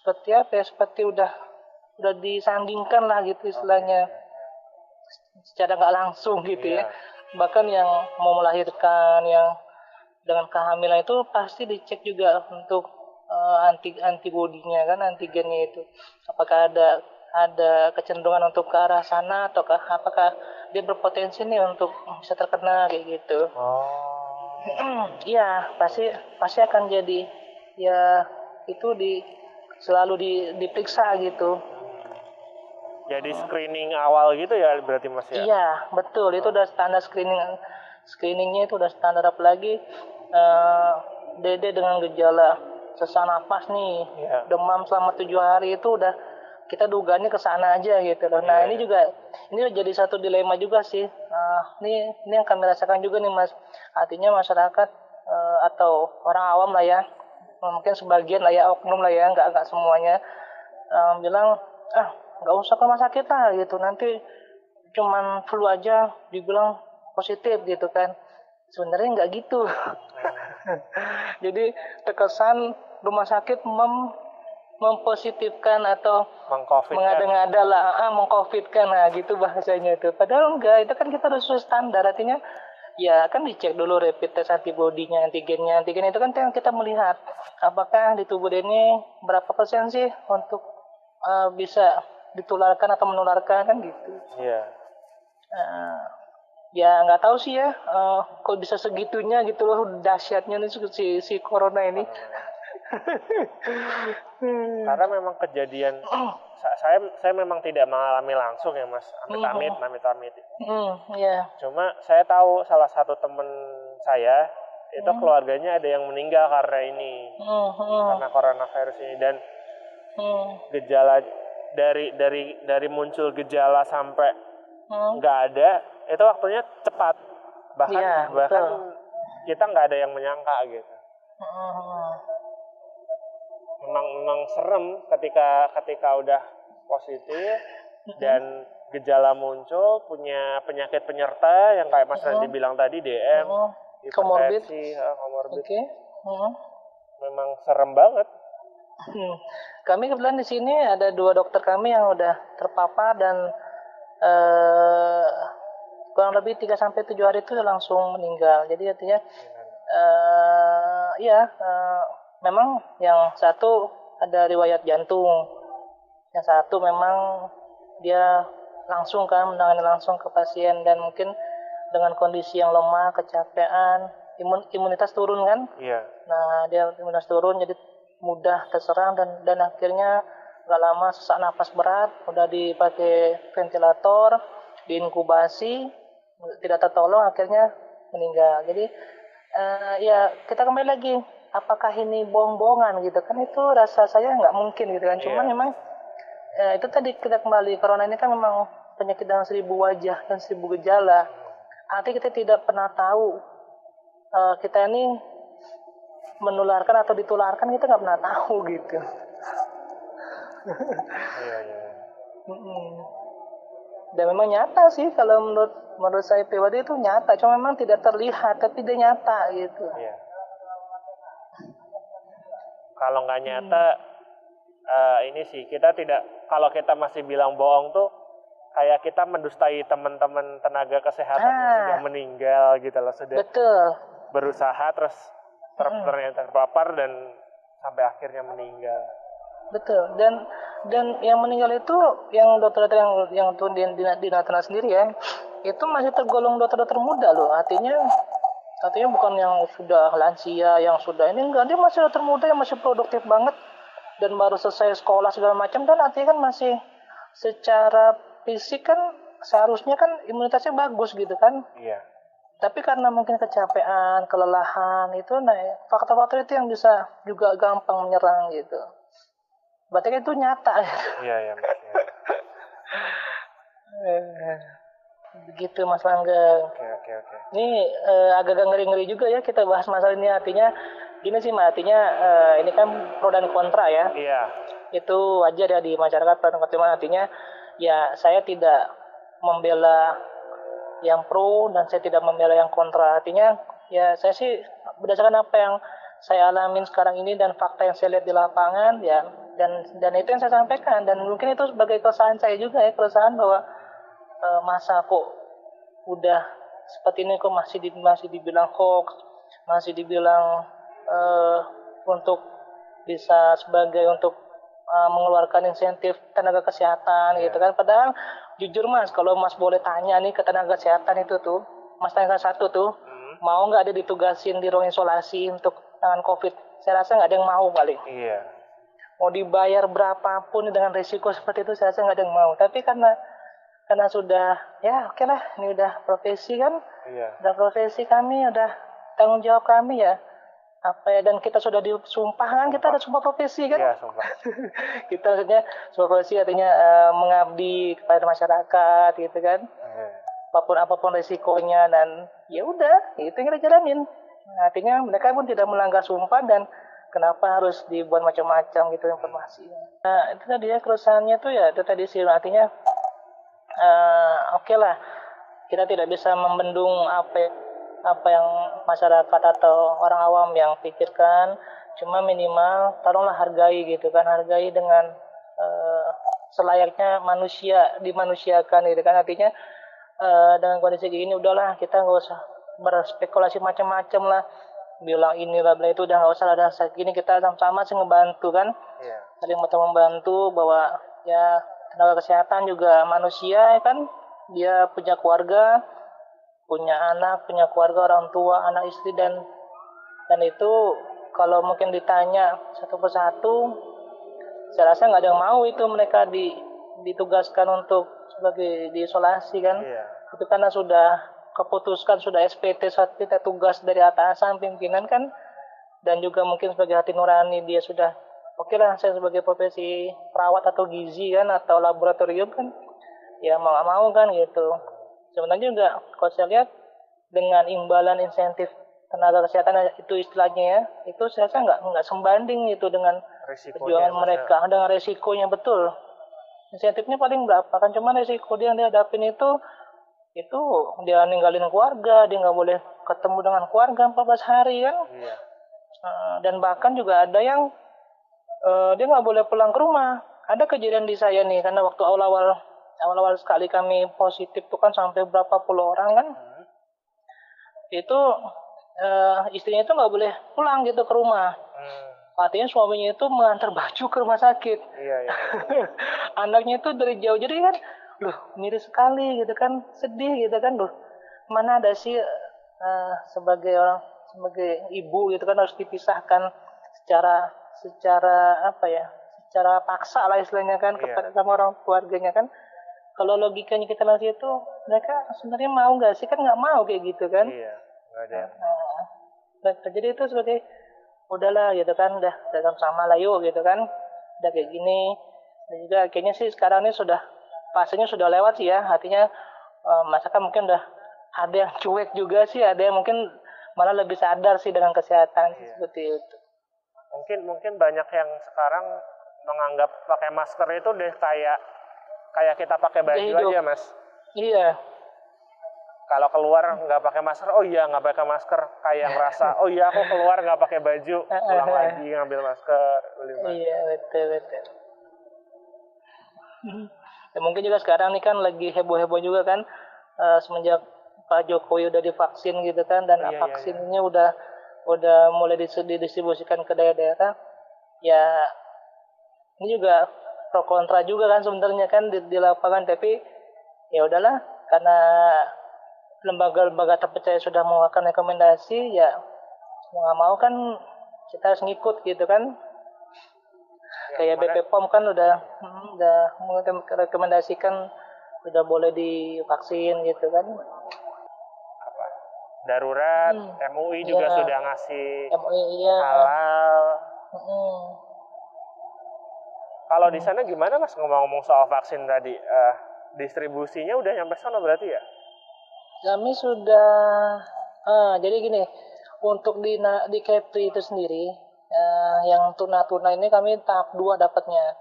Speaker 2: seperti apa ya? Seperti udah udah disandingkan lah gitu istilahnya secara nggak langsung gitu yeah. ya. Iya. Bahkan yang mau melahirkan yang dengan kehamilan itu pasti dicek juga untuk uh, anti antibodinya kan antigennya itu. Apakah ada ada kecenderungan untuk ke arah sana ataukah apakah dia berpotensi nih untuk bisa terkena kayak gitu. Oh. Iya pasti pasti akan jadi. Ya itu di selalu di diperiksa gitu.
Speaker 1: Jadi screening awal gitu ya berarti mas ya?
Speaker 2: Iya betul. Itu udah standar screening screeningnya itu udah standar apalagi uh, Dede dengan gejala sesak napas nih, yeah. demam selama tujuh hari itu udah kita duganya ke sana aja gitu loh. Nah yeah. ini juga ini jadi satu dilema juga sih. Uh, ini ini yang kami rasakan juga nih mas. Artinya masyarakat uh, atau orang awam lah ya, mungkin sebagian lah ya oknum lah ya, nggak nggak semuanya um, bilang ah nggak usah ke rumah sakit lah gitu. Nanti cuman flu aja dibilang positif gitu kan sebenarnya nggak gitu jadi terkesan rumah sakit mem mempositifkan atau mengada-ngada lah ah, mengcovidkan nah gitu bahasanya itu. Padahal enggak itu kan kita harus standar. Artinya ya kan dicek dulu rapid test antibodinya antigennya. Antigen itu kan yang kita melihat. Apakah di tubuh ini berapa persen sih untuk uh, bisa ditularkan atau menularkan kan gitu.
Speaker 1: Iya.
Speaker 2: Yeah. uh, ya nggak tahu sih ya uh, kok bisa segitunya gitu loh dahsyatnya nih si si corona ini
Speaker 1: karena memang kejadian saya saya memang tidak mengalami langsung ya mas amit amit mm -hmm. amit amit
Speaker 2: mm, yeah.
Speaker 1: cuma saya tahu salah satu temen saya itu mm. keluarganya ada yang meninggal karena ini mm, mm. karena coronavirus ini dan mm. gejala dari dari dari muncul gejala sampai nggak mm. ada itu waktunya cepat bahkan ya, bahkan betul. kita nggak ada yang menyangka gitu hmm. memang memang serem ketika ketika udah positif hmm. dan gejala muncul punya penyakit penyerta yang kayak Mas Randy bilang tadi DM hmm. hipertensi komorbid
Speaker 2: okay. hmm.
Speaker 1: memang serem banget
Speaker 2: hmm. kami kebetulan di sini ada dua dokter kami yang udah terpapar dan uh, kurang lebih 3 sampai 7 hari itu langsung meninggal. Jadi artinya uh, ya uh, memang yang satu ada riwayat jantung. Yang satu memang dia langsung kan menangani langsung ke pasien dan mungkin dengan kondisi yang lemah, kecapean, imun imunitas turun kan?
Speaker 1: Iya.
Speaker 2: Nah, dia imunitas turun jadi mudah terserang dan dan akhirnya gak lama sesak napas berat, udah dipakai ventilator, diinkubasi, tidak tertolong akhirnya meninggal. Jadi uh, ya kita kembali lagi apakah ini bohong-bohongan gitu kan itu rasa saya nggak mungkin gitu kan. Cuman yeah. memang uh, itu tadi kita kembali corona ini kan memang penyakit dengan seribu wajah dan seribu gejala. Artinya kita tidak pernah tahu uh, kita ini menularkan atau ditularkan kita nggak pernah tahu gitu.
Speaker 1: Iya iya.
Speaker 2: Dan memang nyata sih kalau menurut menurut saya pribadi itu nyata cuma memang tidak terlihat tapi dia nyata gitu
Speaker 1: iya. kalau nggak nyata hmm. uh, ini sih kita tidak kalau kita masih bilang bohong tuh kayak kita mendustai teman-teman tenaga kesehatan ah, yang sudah meninggal gitu loh sudah
Speaker 2: betul
Speaker 1: berusaha terus ter hmm. ternyata terpapar dan sampai akhirnya meninggal
Speaker 2: betul. Dan dan yang meninggal itu yang dokter-dokter yang yang tuh di, di, di Natuna sendiri ya itu masih tergolong dokter-dokter muda loh. Artinya artinya bukan yang sudah lansia yang sudah ini enggak. Dia masih dokter muda yang masih produktif banget dan baru selesai sekolah segala macam dan artinya kan masih secara fisik kan seharusnya kan imunitasnya bagus gitu kan.
Speaker 1: Iya.
Speaker 2: Tapi karena mungkin kecapean kelelahan itu nah faktor-faktor itu yang bisa juga gampang menyerang gitu berarti kan itu nyata
Speaker 1: iya iya
Speaker 2: begitu Mas Langgeng.
Speaker 1: Oke oke oke.
Speaker 2: Ini uh, agak-agak ngeri-ngeri juga ya kita bahas masalah ini artinya gini sih artinya uh, ini kan pro dan kontra ya.
Speaker 1: Iya.
Speaker 2: Itu wajar ya di masyarakat pro dan kontra artinya ya saya tidak membela yang pro dan saya tidak membela yang kontra. Artinya ya saya sih berdasarkan apa yang saya alamin sekarang ini dan fakta yang saya lihat di lapangan ya dan dan itu yang saya sampaikan dan mungkin itu sebagai keresahan saya juga ya keresahan bahwa e, masa kok udah seperti ini kok masih di, masih dibilang hoax masih dibilang uh, untuk bisa sebagai untuk uh, mengeluarkan insentif tenaga kesehatan yeah. gitu kan padahal jujur mas kalau mas boleh tanya nih ke tenaga kesehatan itu tuh mas tanya satu tuh hmm. mau nggak ada ditugasin di ruang isolasi untuk tangan covid saya rasa nggak ada yang mau paling
Speaker 1: iya yeah.
Speaker 2: Mau dibayar berapapun dengan risiko seperti itu saya rasa nggak ada yang mau. Tapi karena karena sudah ya oke okay lah ini udah profesi kan?
Speaker 1: Iya.
Speaker 2: udah profesi kami udah tanggung jawab kami ya. Apa ya dan kita sudah disumpah kan? Kita ada sumpah profesi kan?
Speaker 1: Ya, sumpah.
Speaker 2: kita maksudnya sumpah profesi artinya uh, mengabdi kepada masyarakat gitu kan? Ya. apa pun apa pun resikonya dan ya udah itu yang kita jalanin. Nah, artinya mereka pun tidak melanggar sumpah dan kenapa harus dibuat macam-macam gitu informasi. Nah itu tadi ya kerusakannya tuh ya itu tadi sih artinya uh, oke okay lah kita tidak bisa membendung apa apa yang masyarakat atau orang awam yang pikirkan cuma minimal tolonglah hargai gitu kan hargai dengan uh, selayaknya manusia dimanusiakan gitu kan artinya uh, dengan kondisi ini udahlah kita nggak usah berspekulasi macam-macam lah bilang inilah bla itu udah nggak usah ada saat ini kita sama-sama sih ngebantu kan
Speaker 1: yeah.
Speaker 2: saling membantu bahwa ya tenaga kesehatan juga manusia ya kan dia punya keluarga punya anak, punya keluarga, orang tua, anak istri dan dan itu kalau mungkin ditanya satu persatu, saya rasa nggak ada yang mau itu mereka di, ditugaskan untuk sebagai diisolasi kan.
Speaker 1: Iya.
Speaker 2: Itu karena sudah keputuskan sudah SPT saat kita tugas dari atasan pimpinan kan? Dan juga mungkin sebagai hati nurani dia sudah oke okay lah saya sebagai profesi perawat atau gizi kan atau laboratorium kan? Ya mau mau kan gitu. Sebenarnya juga kalau saya lihat dengan imbalan insentif tenaga kesehatan itu istilahnya ya itu saya rasa nggak nggak sembanding itu dengan resikonya, perjuangan mereka. ya. dengan resikonya betul. Insentifnya paling berapa kan? Cuma resiko dia yang dihadapin itu itu dia ninggalin keluarga dia nggak boleh ketemu dengan keluarga 14 hari kan
Speaker 1: iya.
Speaker 2: Eh, dan bahkan juga ada yang uh, dia nggak boleh pulang ke rumah ada kejadian di saya nih karena waktu awal-awal awal-awal sekali kami positif tuh kan sampai berapa puluh orang kan hmm. itu uh, istrinya itu nggak boleh pulang gitu ke rumah hmm. artinya suaminya itu mengantar baju ke rumah sakit
Speaker 1: iya, iya.
Speaker 2: anaknya itu dari jauh jadi kan loh miris sekali gitu kan sedih gitu kan loh mana ada sih uh, sebagai orang sebagai ibu gitu kan harus dipisahkan secara secara apa ya secara paksa lah istilahnya kan iya. kepada sama orang keluarganya kan. Kalau logikanya kita lihat itu mereka sebenarnya mau nggak sih? Kan nggak mau kayak gitu kan.
Speaker 1: Iya nggak ada.
Speaker 2: Nah, nah, jadi itu sebagai udahlah gitu kan udah dalam sama lah yuk gitu kan. Udah kayak gini. Dan juga kayaknya sih sekarang ini sudah fasenya sudah lewat sih ya. Artinya uh, masyarakat mungkin udah ada yang cuek juga sih ada yang mungkin malah lebih sadar sih dengan kesehatan iya. seperti itu.
Speaker 1: Mungkin mungkin banyak yang sekarang menganggap pakai masker itu deh kayak kayak kita pakai baju aja mas.
Speaker 2: Iya.
Speaker 1: Kalau keluar nggak pakai masker oh iya nggak pakai masker. Kayak ngerasa oh iya aku keluar nggak pakai baju. Pulang lagi ngambil masker beli masker.
Speaker 2: Iya betul betul ya, mungkin juga sekarang nih kan lagi heboh heboh juga kan uh, semenjak Pak Jokowi udah divaksin gitu kan dan iya, vaksinnya iya, iya. udah udah mulai didistribusikan ke daerah-daerah ya ini juga pro kontra juga kan sebenarnya kan di, di lapangan tapi ya udahlah karena lembaga-lembaga terpercaya sudah mengeluarkan rekomendasi ya mau nggak mau kan kita harus ngikut gitu kan kayak BP POM kan udah hmm, udah merekomendasikan sudah boleh divaksin gitu kan.
Speaker 1: Apa? Darurat hmm, MUI juga ya, sudah ngasih
Speaker 2: MUI iya.
Speaker 1: halal. Hmm. kalau di sana gimana mas ngomong-ngomong soal vaksin tadi? Uh, distribusinya udah nyampe sana berarti ya?
Speaker 2: Kami sudah ah, jadi gini untuk di di Kepri itu sendiri uh, yang tuna-tuna ini kami tahap dua dapatnya.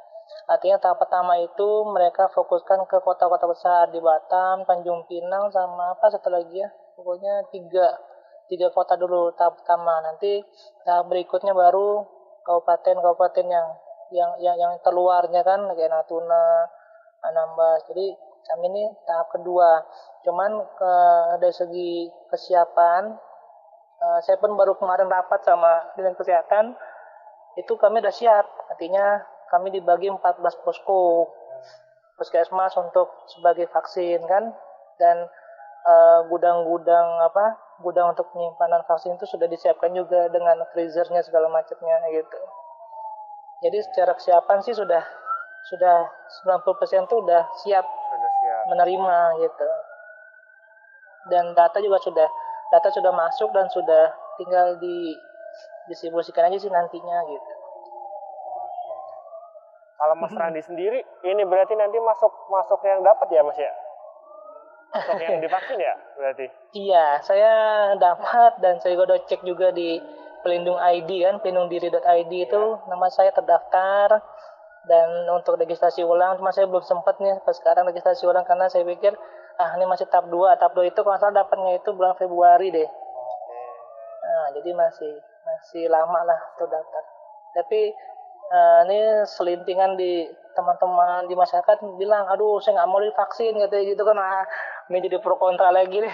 Speaker 2: Artinya tahap pertama itu mereka fokuskan ke kota-kota besar di Batam, Tanjung Pinang sama apa satu lagi ya? Pokoknya tiga tiga kota dulu tahap pertama. Nanti tahap berikutnya baru kabupaten-kabupaten yang yang yang yang terluarnya kan kayak Natuna, Anambas. Jadi kami ini tahap kedua. Cuman ke, dari segi kesiapan uh, saya pun baru kemarin rapat sama dinas kesehatan. Itu kami sudah siap. Artinya kami dibagi 14 posko. Puskesmas untuk sebagai vaksin kan? Dan eh, gudang-gudang uh, apa gudang untuk penyimpanan vaksin itu sudah disiapkan juga dengan freezernya segala macamnya gitu. Jadi secara kesiapan sih sudah sudah 90% itu sudah siap
Speaker 1: sudah siap.
Speaker 2: menerima gitu. Dan data juga sudah data sudah masuk dan sudah tinggal di distribusikan aja sih nantinya gitu.
Speaker 1: Kalau Mas Randi sendiri, ini berarti nanti masuk masuk yang dapat ya Mas ya? Masuk yang divaksin ya berarti?
Speaker 2: Iya, saya dapat dan saya udah cek juga di pelindung ID kan, pelindung diri.id itu ya. nama saya terdaftar dan untuk registrasi ulang cuma saya belum sempat nih pas sekarang registrasi ulang karena saya pikir ah ini masih tahap 2 tahap 2 itu kalau salah dapatnya itu bulan Februari deh. Nah jadi masih masih lama lah untuk daftar. Tapi uh, ini selintingan di teman-teman di masyarakat bilang aduh saya nggak mau divaksin katanya gitu kan. Ah ini jadi pro kontra lagi nih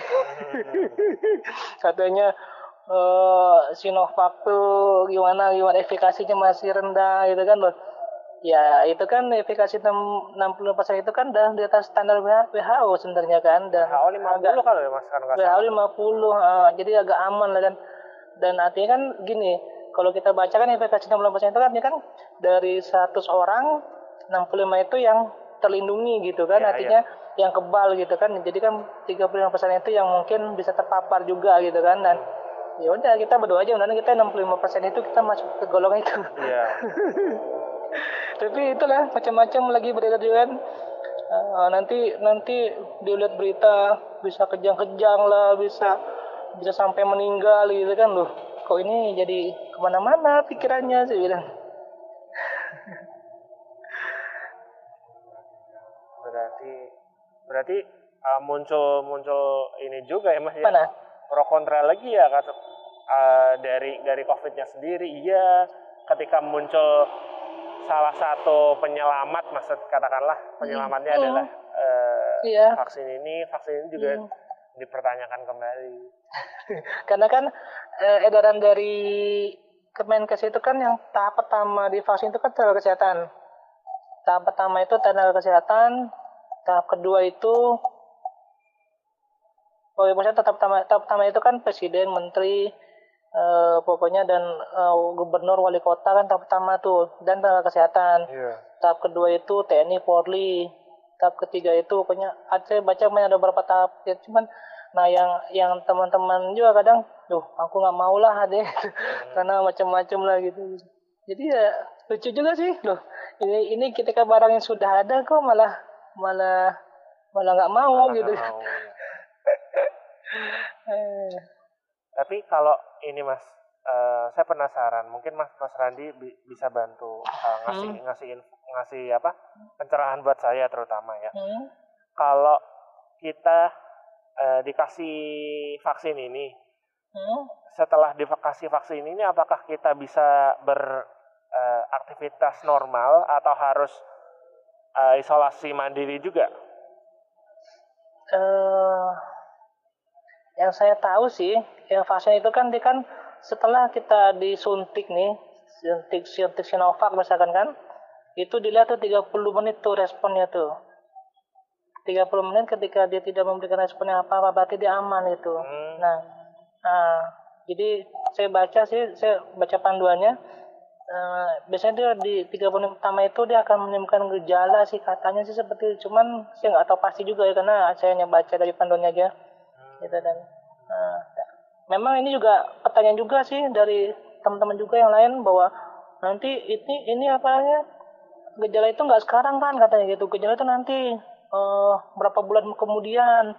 Speaker 2: katanya uh, Sinovac tuh gimana gimana efikasinya masih rendah gitu kan loh ya itu kan efikasi 60 persen itu kan udah di atas standar WHO sebenarnya kan dan
Speaker 1: WHO 50 agak, kalau ya mas kan
Speaker 2: WHO 50 uh, jadi agak aman lah dan dan artinya kan gini kalau kita baca kan efikasi 60 persen itu kan kan dari 100 orang 65 itu yang terlindungi gitu kan ya, artinya ya. yang kebal gitu kan jadi kan 35 persen itu yang mungkin bisa terpapar juga gitu kan dan ya udah kita berdoa aja mudah kita 65 persen itu kita masuk ke golongan itu.
Speaker 1: Iya
Speaker 2: tapi itulah macam-macam lagi beredar juga kan. Uh, nanti nanti dilihat berita bisa kejang-kejang lah bisa bisa sampai meninggal gitu kan loh. Kok ini jadi ke mana-mana pikirannya sih bilang
Speaker 1: berarti berarti uh, muncul muncul ini juga ya mas ya?
Speaker 2: Mana?
Speaker 1: pro kontra lagi ya kata uh, dari dari covidnya sendiri. Iya ketika muncul salah satu penyelamat maksud katakanlah penyelamatnya hmm. adalah uh, iya. vaksin ini vaksin ini juga hmm. dipertanyakan kembali
Speaker 2: karena kan uh, edaran dari Kemenkes itu kan yang tahap pertama di vaksin itu kan tenaga kesehatan tahap pertama itu tenaga kesehatan tahap kedua itu oh ya maksudnya tahap pertama tahap pertama itu kan presiden menteri uh, pokoknya dan uh, gubernur wali kota kan tahap pertama tuh dan tenaga kesehatan. Yeah. tahap kedua itu TNI Polri. Tahap ketiga itu pokoknya saya baca ada beberapa tahap ya cuman nah yang yang teman-teman juga kadang tuh aku nggak mau lah deh hmm. karena macam-macam lah gitu. Jadi ya lucu juga sih loh. Ini ini ketika barang yang sudah ada kok malah malah malah nggak mau malah gitu. mau,
Speaker 1: ya. tapi kalau ini mas uh, saya penasaran mungkin mas mas Randi bi bisa bantu uh, ngasih hmm. ngasih ngasih apa pencerahan buat saya terutama ya hmm. kalau kita uh, dikasih vaksin ini,
Speaker 2: hmm?
Speaker 1: setelah dikasih vaksin ini apakah kita bisa beraktivitas uh, normal atau harus uh, isolasi mandiri juga?
Speaker 2: Uh, yang saya tahu sih, ya vaksin itu kan dia kan setelah kita disuntik nih, suntik suntik Sinovac misalkan kan, itu dilihat tuh 30 menit tuh responnya tuh. 30 menit ketika dia tidak memberikan respon yang apa-apa berarti dia aman itu. Hmm. Nah, nah, jadi saya baca sih, saya baca panduannya Uh, biasanya dia di tiga menit pertama itu dia akan menimbulkan gejala sih katanya sih seperti itu. cuman saya nggak tahu pasti juga ya karena saya hanya baca dari panduannya aja. Gitu dan uh, memang ini juga pertanyaan juga sih dari teman-teman juga yang lain bahwa nanti ini ini apa ya gejala itu nggak sekarang kan katanya gitu. Gejala itu nanti uh, berapa bulan kemudian.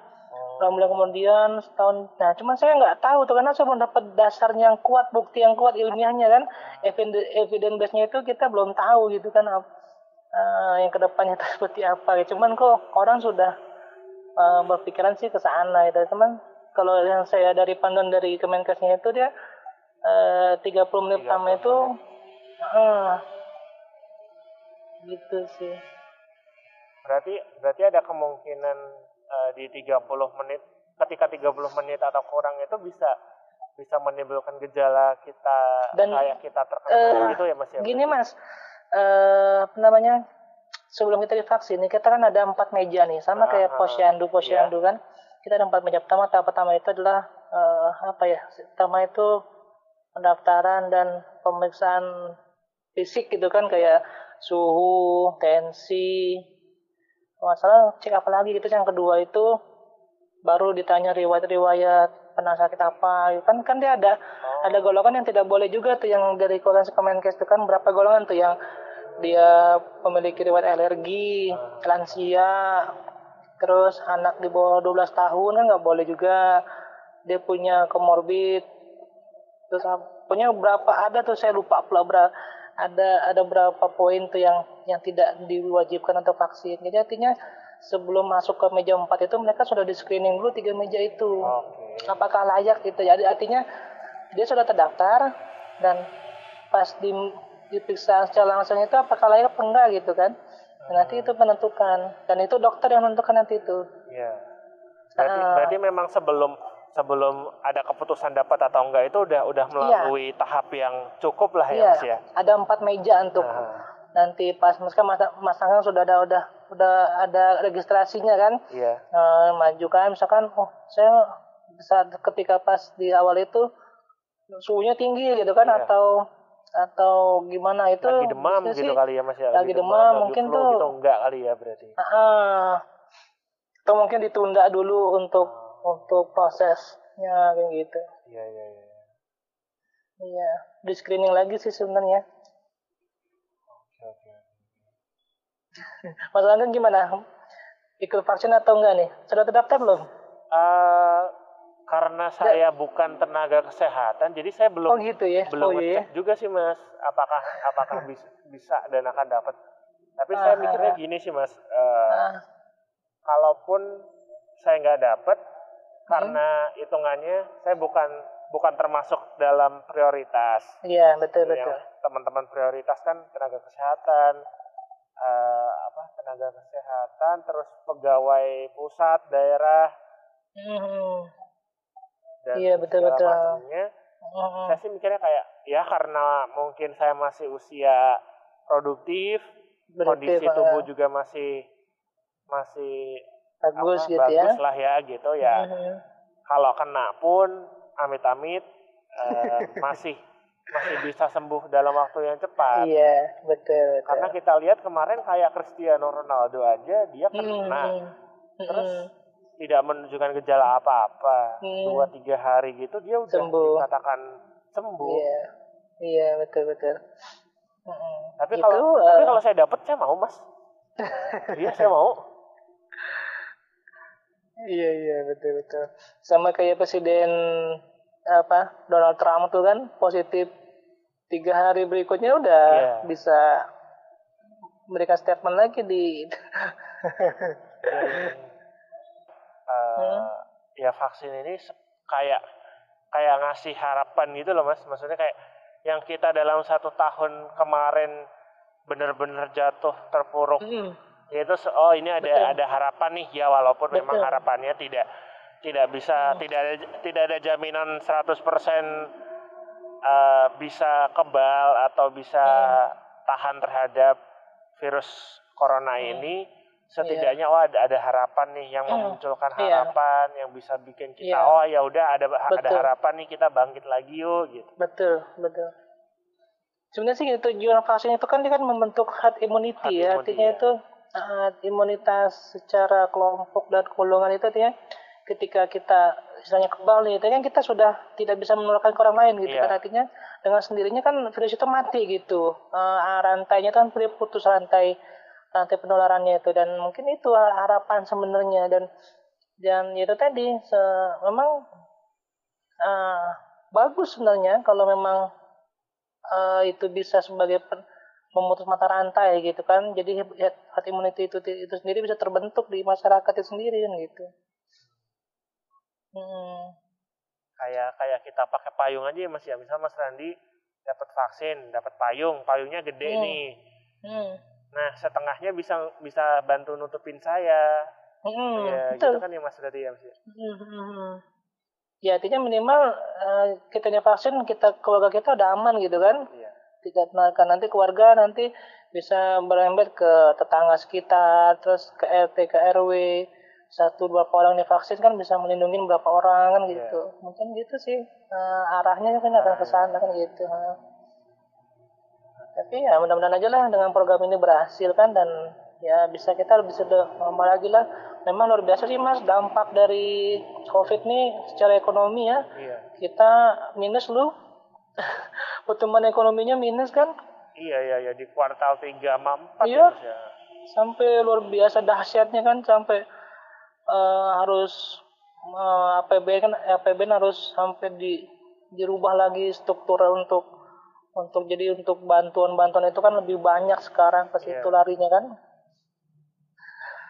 Speaker 2: Bulan kemudian setahun. Nah cuma saya nggak tahu tuh karena saya belum dapat dasarnya yang kuat bukti yang kuat ilmiahnya kan. Evidence base-nya itu kita belum tahu gitu kan uh, yang ke depannya itu seperti apa. Gitu. cuman kok orang sudah uh, berpikiran sih ke sana gitu. Teman kalau yang saya dari pandangan dari Kemenkesnya itu dia uh, 30 menit pertama itu uh, gitu sih.
Speaker 1: Berarti berarti ada kemungkinan uh, di 30 menit ketika 30 menit atau kurang itu bisa bisa menimbulkan gejala kita Dan, kayak kita terkena uh, gitu ya Mas ya.
Speaker 2: Gini Mas, uh, apa namanya? Sebelum kita divaksin kita kan ada empat meja nih, sama uh, kayak posyandu posyandu yeah. kan. Kita ada empat meja pertama. Tahap pertama itu adalah uh, apa ya? Pertama itu pendaftaran dan pemeriksaan fisik gitu kan kayak suhu, tensi, masalah cek apa lagi gitu yang kedua itu baru ditanya riwayat-riwayat pernah sakit apa gitu kan kan dia ada oh. ada golongan yang tidak boleh juga tuh yang dari Kemenkes itu kan berapa golongan tuh yang dia memiliki riwayat alergi hmm. lansia terus anak di bawah 12 tahun kan nggak boleh juga dia punya komorbid terus punya berapa ada tuh saya lupa pula berapa ada ada berapa poin tuh yang yang tidak diwajibkan untuk vaksin. Jadi artinya sebelum masuk ke meja 4 itu mereka sudah di screening dulu tiga meja itu. Okay. Apakah layak gitu. Jadi artinya dia sudah terdaftar dan pas di diperiksa secara langsung itu apakah layak apa enggak gitu kan. Dan nanti itu menentukan dan itu dokter yang menentukan nanti itu.
Speaker 1: Iya. Berarti, uh, berarti memang sebelum sebelum ada keputusan dapat atau enggak itu udah udah iya. melalui iya. tahap yang cukup lah ya iya, mas ya.
Speaker 2: Ada empat meja untuk nah. nanti pas misalkan mas, mas sudah ada udah udah ada registrasinya kan.
Speaker 1: Iya.
Speaker 2: E, maju kan misalkan oh saya bisa ketika pas di awal itu suhunya tinggi gitu kan iya. atau atau gimana itu
Speaker 1: lagi demam gitu sih, kali ya mas ya
Speaker 2: lagi, lagi demam, demam mungkin tuh
Speaker 1: gitu enggak kali ya berarti
Speaker 2: uh, atau mungkin ditunda dulu untuk untuk prosesnya kayak gitu.
Speaker 1: Iya iya iya.
Speaker 2: Iya, di screening lagi sih sebenarnya.
Speaker 1: Oke oke.
Speaker 2: Mas Langgeng gimana? Ikut vaksin atau enggak nih? Sudah terdaftar belum?
Speaker 1: Uh, karena saya ya. bukan tenaga kesehatan, jadi saya belum
Speaker 2: oh gitu ya?
Speaker 1: belum
Speaker 2: oh, iya.
Speaker 1: juga sih mas, apakah apakah bisa, bisa dan akan dapat. Tapi saya mikirnya gini sih mas, uh, uh. kalaupun saya nggak dapat, karena hitungannya saya bukan bukan termasuk dalam prioritas.
Speaker 2: Iya betul betul.
Speaker 1: Teman-teman prioritas kan tenaga kesehatan, uh, apa tenaga kesehatan, terus pegawai pusat daerah.
Speaker 2: Hmm. Dan iya betul betul.
Speaker 1: hmm. Saya sih mikirnya kayak ya karena mungkin saya masih usia produktif, kondisi tubuh juga masih masih
Speaker 2: bagus
Speaker 1: apa,
Speaker 2: gitu bagus ya
Speaker 1: bagus lah ya gitu ya mm-hmm. kalau kena pun amit-amit uh, masih masih bisa sembuh dalam waktu yang cepat
Speaker 2: iya betul, betul.
Speaker 1: karena kita lihat kemarin kayak Cristiano Ronaldo aja dia kena mm-hmm. terus tidak menunjukkan gejala apa-apa mm. dua tiga hari gitu dia udah sembuh. dikatakan sembuh
Speaker 2: iya iya betul betul
Speaker 1: mm-hmm. tapi gitu, kalau uh... tapi kalau saya dapat saya mau mas iya saya mau
Speaker 2: Iya iya betul betul. Sama kayak presiden apa Donald Trump tuh kan positif tiga hari berikutnya udah yeah. bisa memberikan statement lagi di.
Speaker 1: uh, hmm? ya vaksin ini kayak kayak ngasih harapan gitu loh mas maksudnya kayak yang kita dalam satu tahun kemarin benar-benar jatuh terpuruk mm. yaitu oh ini ada Betul. ada harapan nih ya walaupun Betul. memang harapannya tidak tidak bisa mm. tidak ada tidak ada jaminan 100% uh, bisa kebal atau bisa hmm. tahan terhadap virus corona hmm. ini setidaknya yeah. oh ada, ada harapan nih yang hmm. memunculkan iya. harapan yeah. yang bisa bikin kita yeah. oh ya udah ada betul. ada harapan nih kita bangkit lagi yuk gitu
Speaker 2: betul betul sebenarnya sih tujuan vaksin itu kan dia kan membentuk herd immunity ya artinya ya. itu uh, imunitas secara kelompok dan golongan itu artinya ketika kita istilahnya kebal nih, tapi kan kita sudah tidak bisa menularkan ke orang lain gitu yeah. kan artinya dengan sendirinya kan virus itu mati gitu uh, rantainya kan putus rantai rantai penularannya itu dan mungkin itu harapan sebenarnya dan dan itu tadi se memang uh, bagus sebenarnya kalau memang uh, itu bisa sebagai memutus mata rantai gitu kan jadi herd immunity itu itu sendiri bisa terbentuk di masyarakat itu sendiri kan gitu
Speaker 1: Hmm. Kayak kayak kita pakai payung aja ya Mas ya. Misal Mas Randi dapat vaksin, dapat payung, payungnya gede hmm. nih. Hmm. Nah, setengahnya bisa bisa bantu nutupin saya. Hmm, ya, betul. gitu kan ya Mas berarti ya Mas ya. Hmm.
Speaker 2: artinya minimal uh, kita vaksin, kita keluarga kita udah aman gitu kan. Iya. Tidak kan nanti keluarga nanti bisa berembet ke tetangga sekitar, terus ke RT, ke RW satu dua orang divaksin kan bisa melindungi berapa orang kan iya. gitu yeah. mungkin gitu sih uh, arahnya kan akan ke sana kan gitu. Tapi ya mudah-mudahan aja lah dengan program ini berhasil kan dan ya bisa kita lebih normal lagi lah. Memang luar biasa sih mas dampak dari covid nih secara ekonomi ya. Yeah. kita minus lu. Pertumbuhan ekonominya minus kan?
Speaker 1: Iya iya iya di kuartal tiga empat
Speaker 2: iya. ya, sampai luar biasa dahsyatnya kan sampai uh, harus uh, eh, APBN kan APBN harus sampai di dirubah lagi struktur untuk untuk jadi untuk bantuan-bantuan itu kan lebih banyak sekarang ke situ yeah. larinya kan.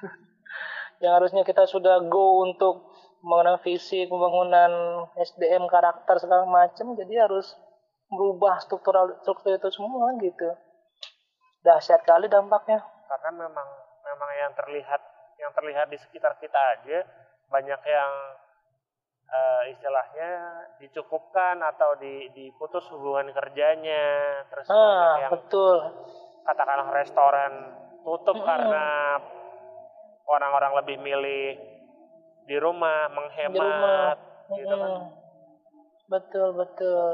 Speaker 2: Yang harusnya kita sudah go untuk pembangunan fisik pembangunan SDM karakter segala macam jadi harus merubah struktural struktur itu semua gitu. Dahsyat kali dampaknya.
Speaker 1: Karena memang memang yang terlihat yang terlihat di sekitar kita aja banyak yang uh, istilahnya dicukupkan atau di, diputus hubungan kerjanya terus ah, yang
Speaker 2: betul
Speaker 1: katakanlah restoran tutup hmm. karena orang-orang lebih milih di rumah menghemat di rumah. gitu kan
Speaker 2: betul betul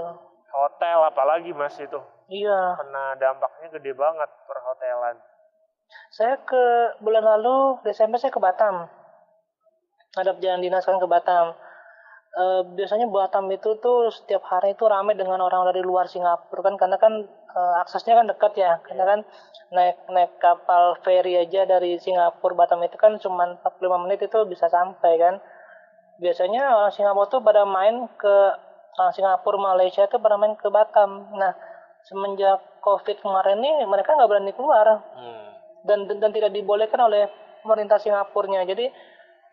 Speaker 1: hotel apalagi mas itu
Speaker 2: iya
Speaker 1: karena dampaknya gede banget perhotelan
Speaker 2: saya ke bulan lalu Desember saya ke Batam. Ada perjalanan dinas kan ke Batam. E, biasanya Batam itu tuh setiap hari itu ramai dengan orang dari luar Singapura kan karena kan e, aksesnya kan dekat ya. Karena kan naik naik kapal feri aja dari Singapura Batam itu kan cuma 45 menit itu bisa sampai kan. Biasanya orang Singapura tuh pada main ke orang Singapura Malaysia itu pada main ke Batam. Nah, semenjak Covid kemarin nih mereka nggak berani keluar. Hmm dan, dan dan tidak dibolehkan oleh pemerintah Singapurnya. Jadi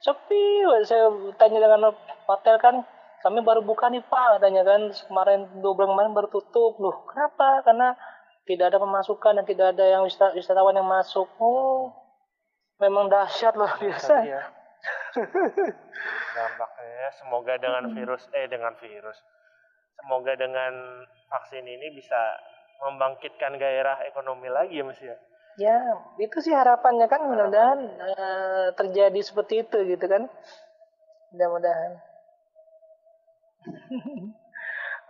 Speaker 2: sepi. Saya tanya dengan hotel kan, kami baru buka nih Pak, katanya kan kemarin dua bulan kemarin baru tutup. Loh, kenapa? Karena tidak ada pemasukan dan tidak ada yang wisatawan yang masuk. Oh, memang dahsyat luar biasa. Ya.
Speaker 1: Dampaknya semoga dengan virus eh dengan virus. Semoga dengan vaksin ini bisa membangkitkan gairah ekonomi lagi ya Mas ya.
Speaker 2: Ya, itu sih harapannya kan mudah-mudahan uh, terjadi seperti itu gitu kan. Mudah-mudahan.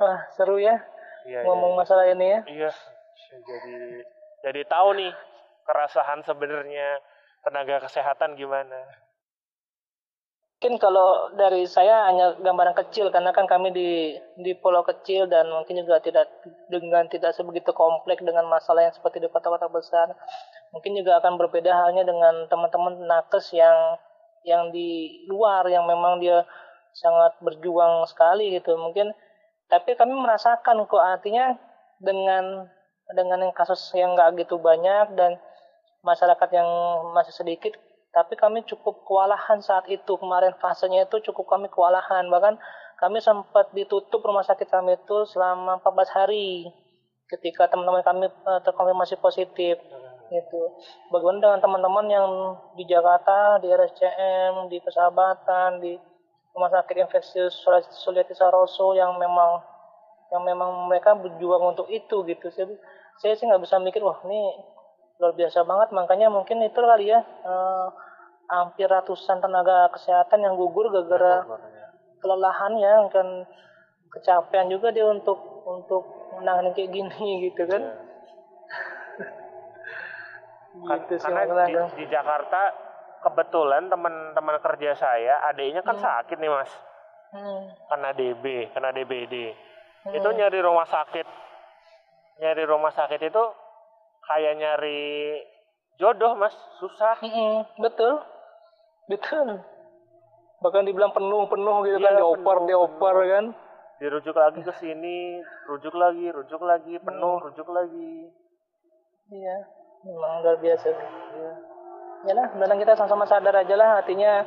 Speaker 2: Wah, seru ya. Iya, iya ngomong iya, masalah ini ya.
Speaker 1: Iya. Jadi jadi tahu nih kerasahan sebenarnya tenaga kesehatan gimana
Speaker 2: mungkin kalau dari saya hanya gambaran kecil karena kan kami di di pulau kecil dan mungkin juga tidak dengan tidak sebegitu kompleks dengan masalah yang seperti di kota-kota besar mungkin juga akan berbeda halnya dengan teman-teman nakes yang yang di luar yang memang dia sangat berjuang sekali gitu. Mungkin tapi kami merasakan kok artinya dengan dengan yang kasus yang nggak gitu banyak dan masyarakat yang masih sedikit tapi kami cukup kewalahan saat itu kemarin fasenya itu cukup kami kewalahan bahkan kami sempat ditutup rumah sakit kami itu selama 14 hari ketika teman-teman kami uh, terkonfirmasi positif gitu. Bagaimana dengan teman-teman yang di Jakarta, di RSCM, di Persahabatan, di Rumah Sakit Infeksius Sulianti Saroso yang memang yang memang mereka berjuang untuk itu gitu. Saya, saya sih nggak bisa mikir wah ini luar biasa banget. Makanya mungkin itu kali ya uh, hampir ratusan tenaga kesehatan yang gugur gara-gara ya. kelelahan ya kan kecapean juga dia untuk untuk menangani kayak gini gitu kan. Ya
Speaker 1: gitu sih karena di, di Jakarta kebetulan teman-teman kerja saya adiknya kan hmm. sakit nih mas hmm. kena DB kena DBD hmm. itu nyari rumah sakit nyari rumah sakit itu kayak nyari jodoh mas susah
Speaker 2: hmm, betul betul. Bahkan dibilang penuh penuh gitu kan, iya, kan dioper dioper kan.
Speaker 1: Dirujuk lagi ke sini rujuk lagi rujuk lagi penuh hmm. rujuk lagi.
Speaker 2: Iya memang luar biasa ya. ya lah dan kita sama-sama sadar aja lah artinya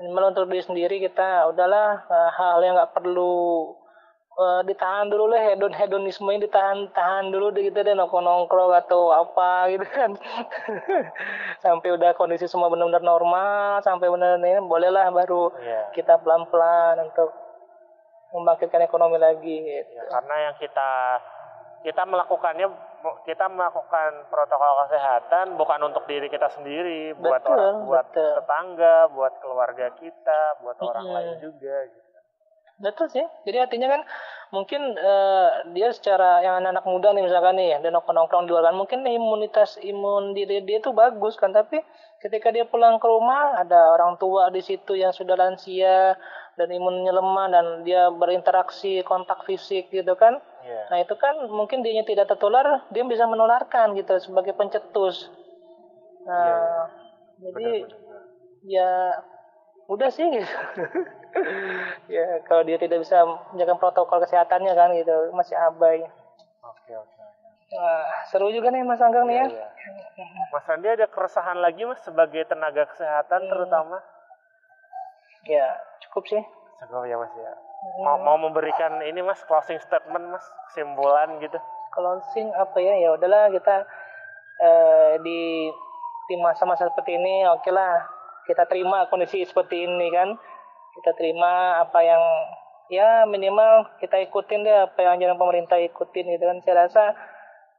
Speaker 2: untuk diri sendiri kita udahlah uh, hal yang nggak perlu uh, ditahan dulu lah hedon hedonisme ini ditahan tahan dulu deh kita deh nongkrong nongkrong atau apa gitu kan sampai udah kondisi semua benar-benar normal sampai benar-benar ini bolehlah baru yeah. kita pelan-pelan untuk membangkitkan ekonomi lagi gitu.
Speaker 1: ya, karena yang kita kita melakukannya kita melakukan protokol kesehatan bukan untuk diri kita sendiri, buat betul, orang, buat betul. tetangga, buat keluarga kita, buat hmm. orang lain juga. Gitu.
Speaker 2: Betul sih. Jadi artinya kan mungkin uh, dia secara yang anak-anak muda nih misalkan nih, dia nongkrong-nongkrong di luar kan, mungkin imunitas imun diri dia itu bagus kan, tapi ketika dia pulang ke rumah ada orang tua di situ yang sudah lansia dan imunnya lemah dan dia berinteraksi kontak fisik gitu kan Yeah. Nah itu kan mungkin dia tidak tertular, dia bisa menularkan gitu sebagai pencetus. Nah, yeah. Iya. jadi benar, benar. ya udah sih gitu. ya kalau dia tidak bisa menjaga protokol kesehatannya kan gitu, masih abai. Oke oke. Nah, seru juga nih Mas Anggang nih ya. Iya.
Speaker 1: Mas Andi ada keresahan lagi Mas sebagai tenaga kesehatan hmm. terutama?
Speaker 2: Ya, cukup sih.
Speaker 1: Cukup ya Mas ya mau mau memberikan ini mas closing statement mas kesimpulan gitu
Speaker 2: closing apa ya ya udahlah kita uh, di di masa-masa seperti ini oke okay lah kita terima kondisi seperti ini kan kita terima apa yang ya minimal kita ikutin deh apa yang jangan pemerintah ikutin gitu kan saya rasa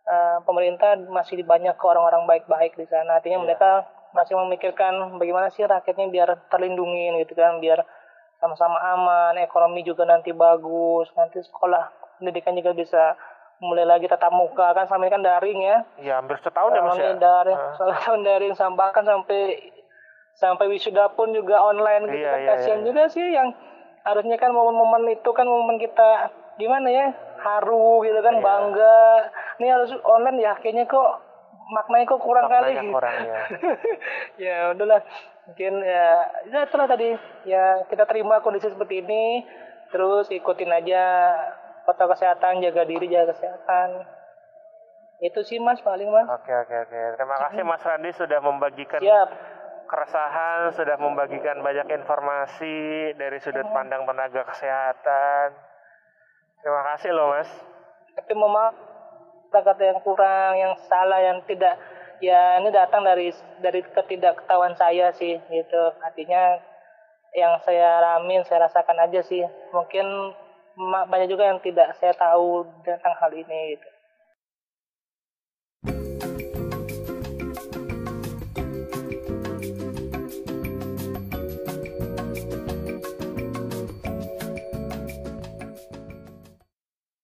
Speaker 2: uh, pemerintah masih banyak ke orang-orang baik-baik di sana artinya yeah. mereka masih memikirkan bagaimana sih rakyatnya biar terlindungi gitu kan biar sama-sama aman, ekonomi juga nanti bagus, nanti sekolah pendidikan juga bisa mulai lagi tatap muka kan sampai kan daring ya.
Speaker 1: Iya, hampir setahun ya Mas ya.
Speaker 2: Daring, uh. tahun daring bahkan sampai sampai wisuda pun juga online gitu. Iya, kan. iya, Kasihan iya. juga sih yang harusnya kan momen-momen itu kan momen kita gimana ya? haru gitu kan, iya. bangga. Ini harus online ya kayaknya kok maknanya kok kurang maknanya kali. Kurang ya. ya udahlah mungkin ya ya itulah tadi ya kita terima kondisi seperti ini terus ikutin aja protokol kesehatan jaga diri jaga kesehatan itu sih mas paling mas
Speaker 1: oke oke oke terima kasih mas Randi sudah membagikan Siap. Keresahan sudah membagikan banyak informasi dari sudut pandang tenaga kesehatan. Terima kasih loh mas.
Speaker 2: Tapi mau kata yang kurang yang salah yang tidak ya ini datang dari dari ketidaktahuan saya sih gitu. Artinya yang saya alamin saya rasakan aja sih. Mungkin banyak juga yang tidak saya tahu tentang hal ini gitu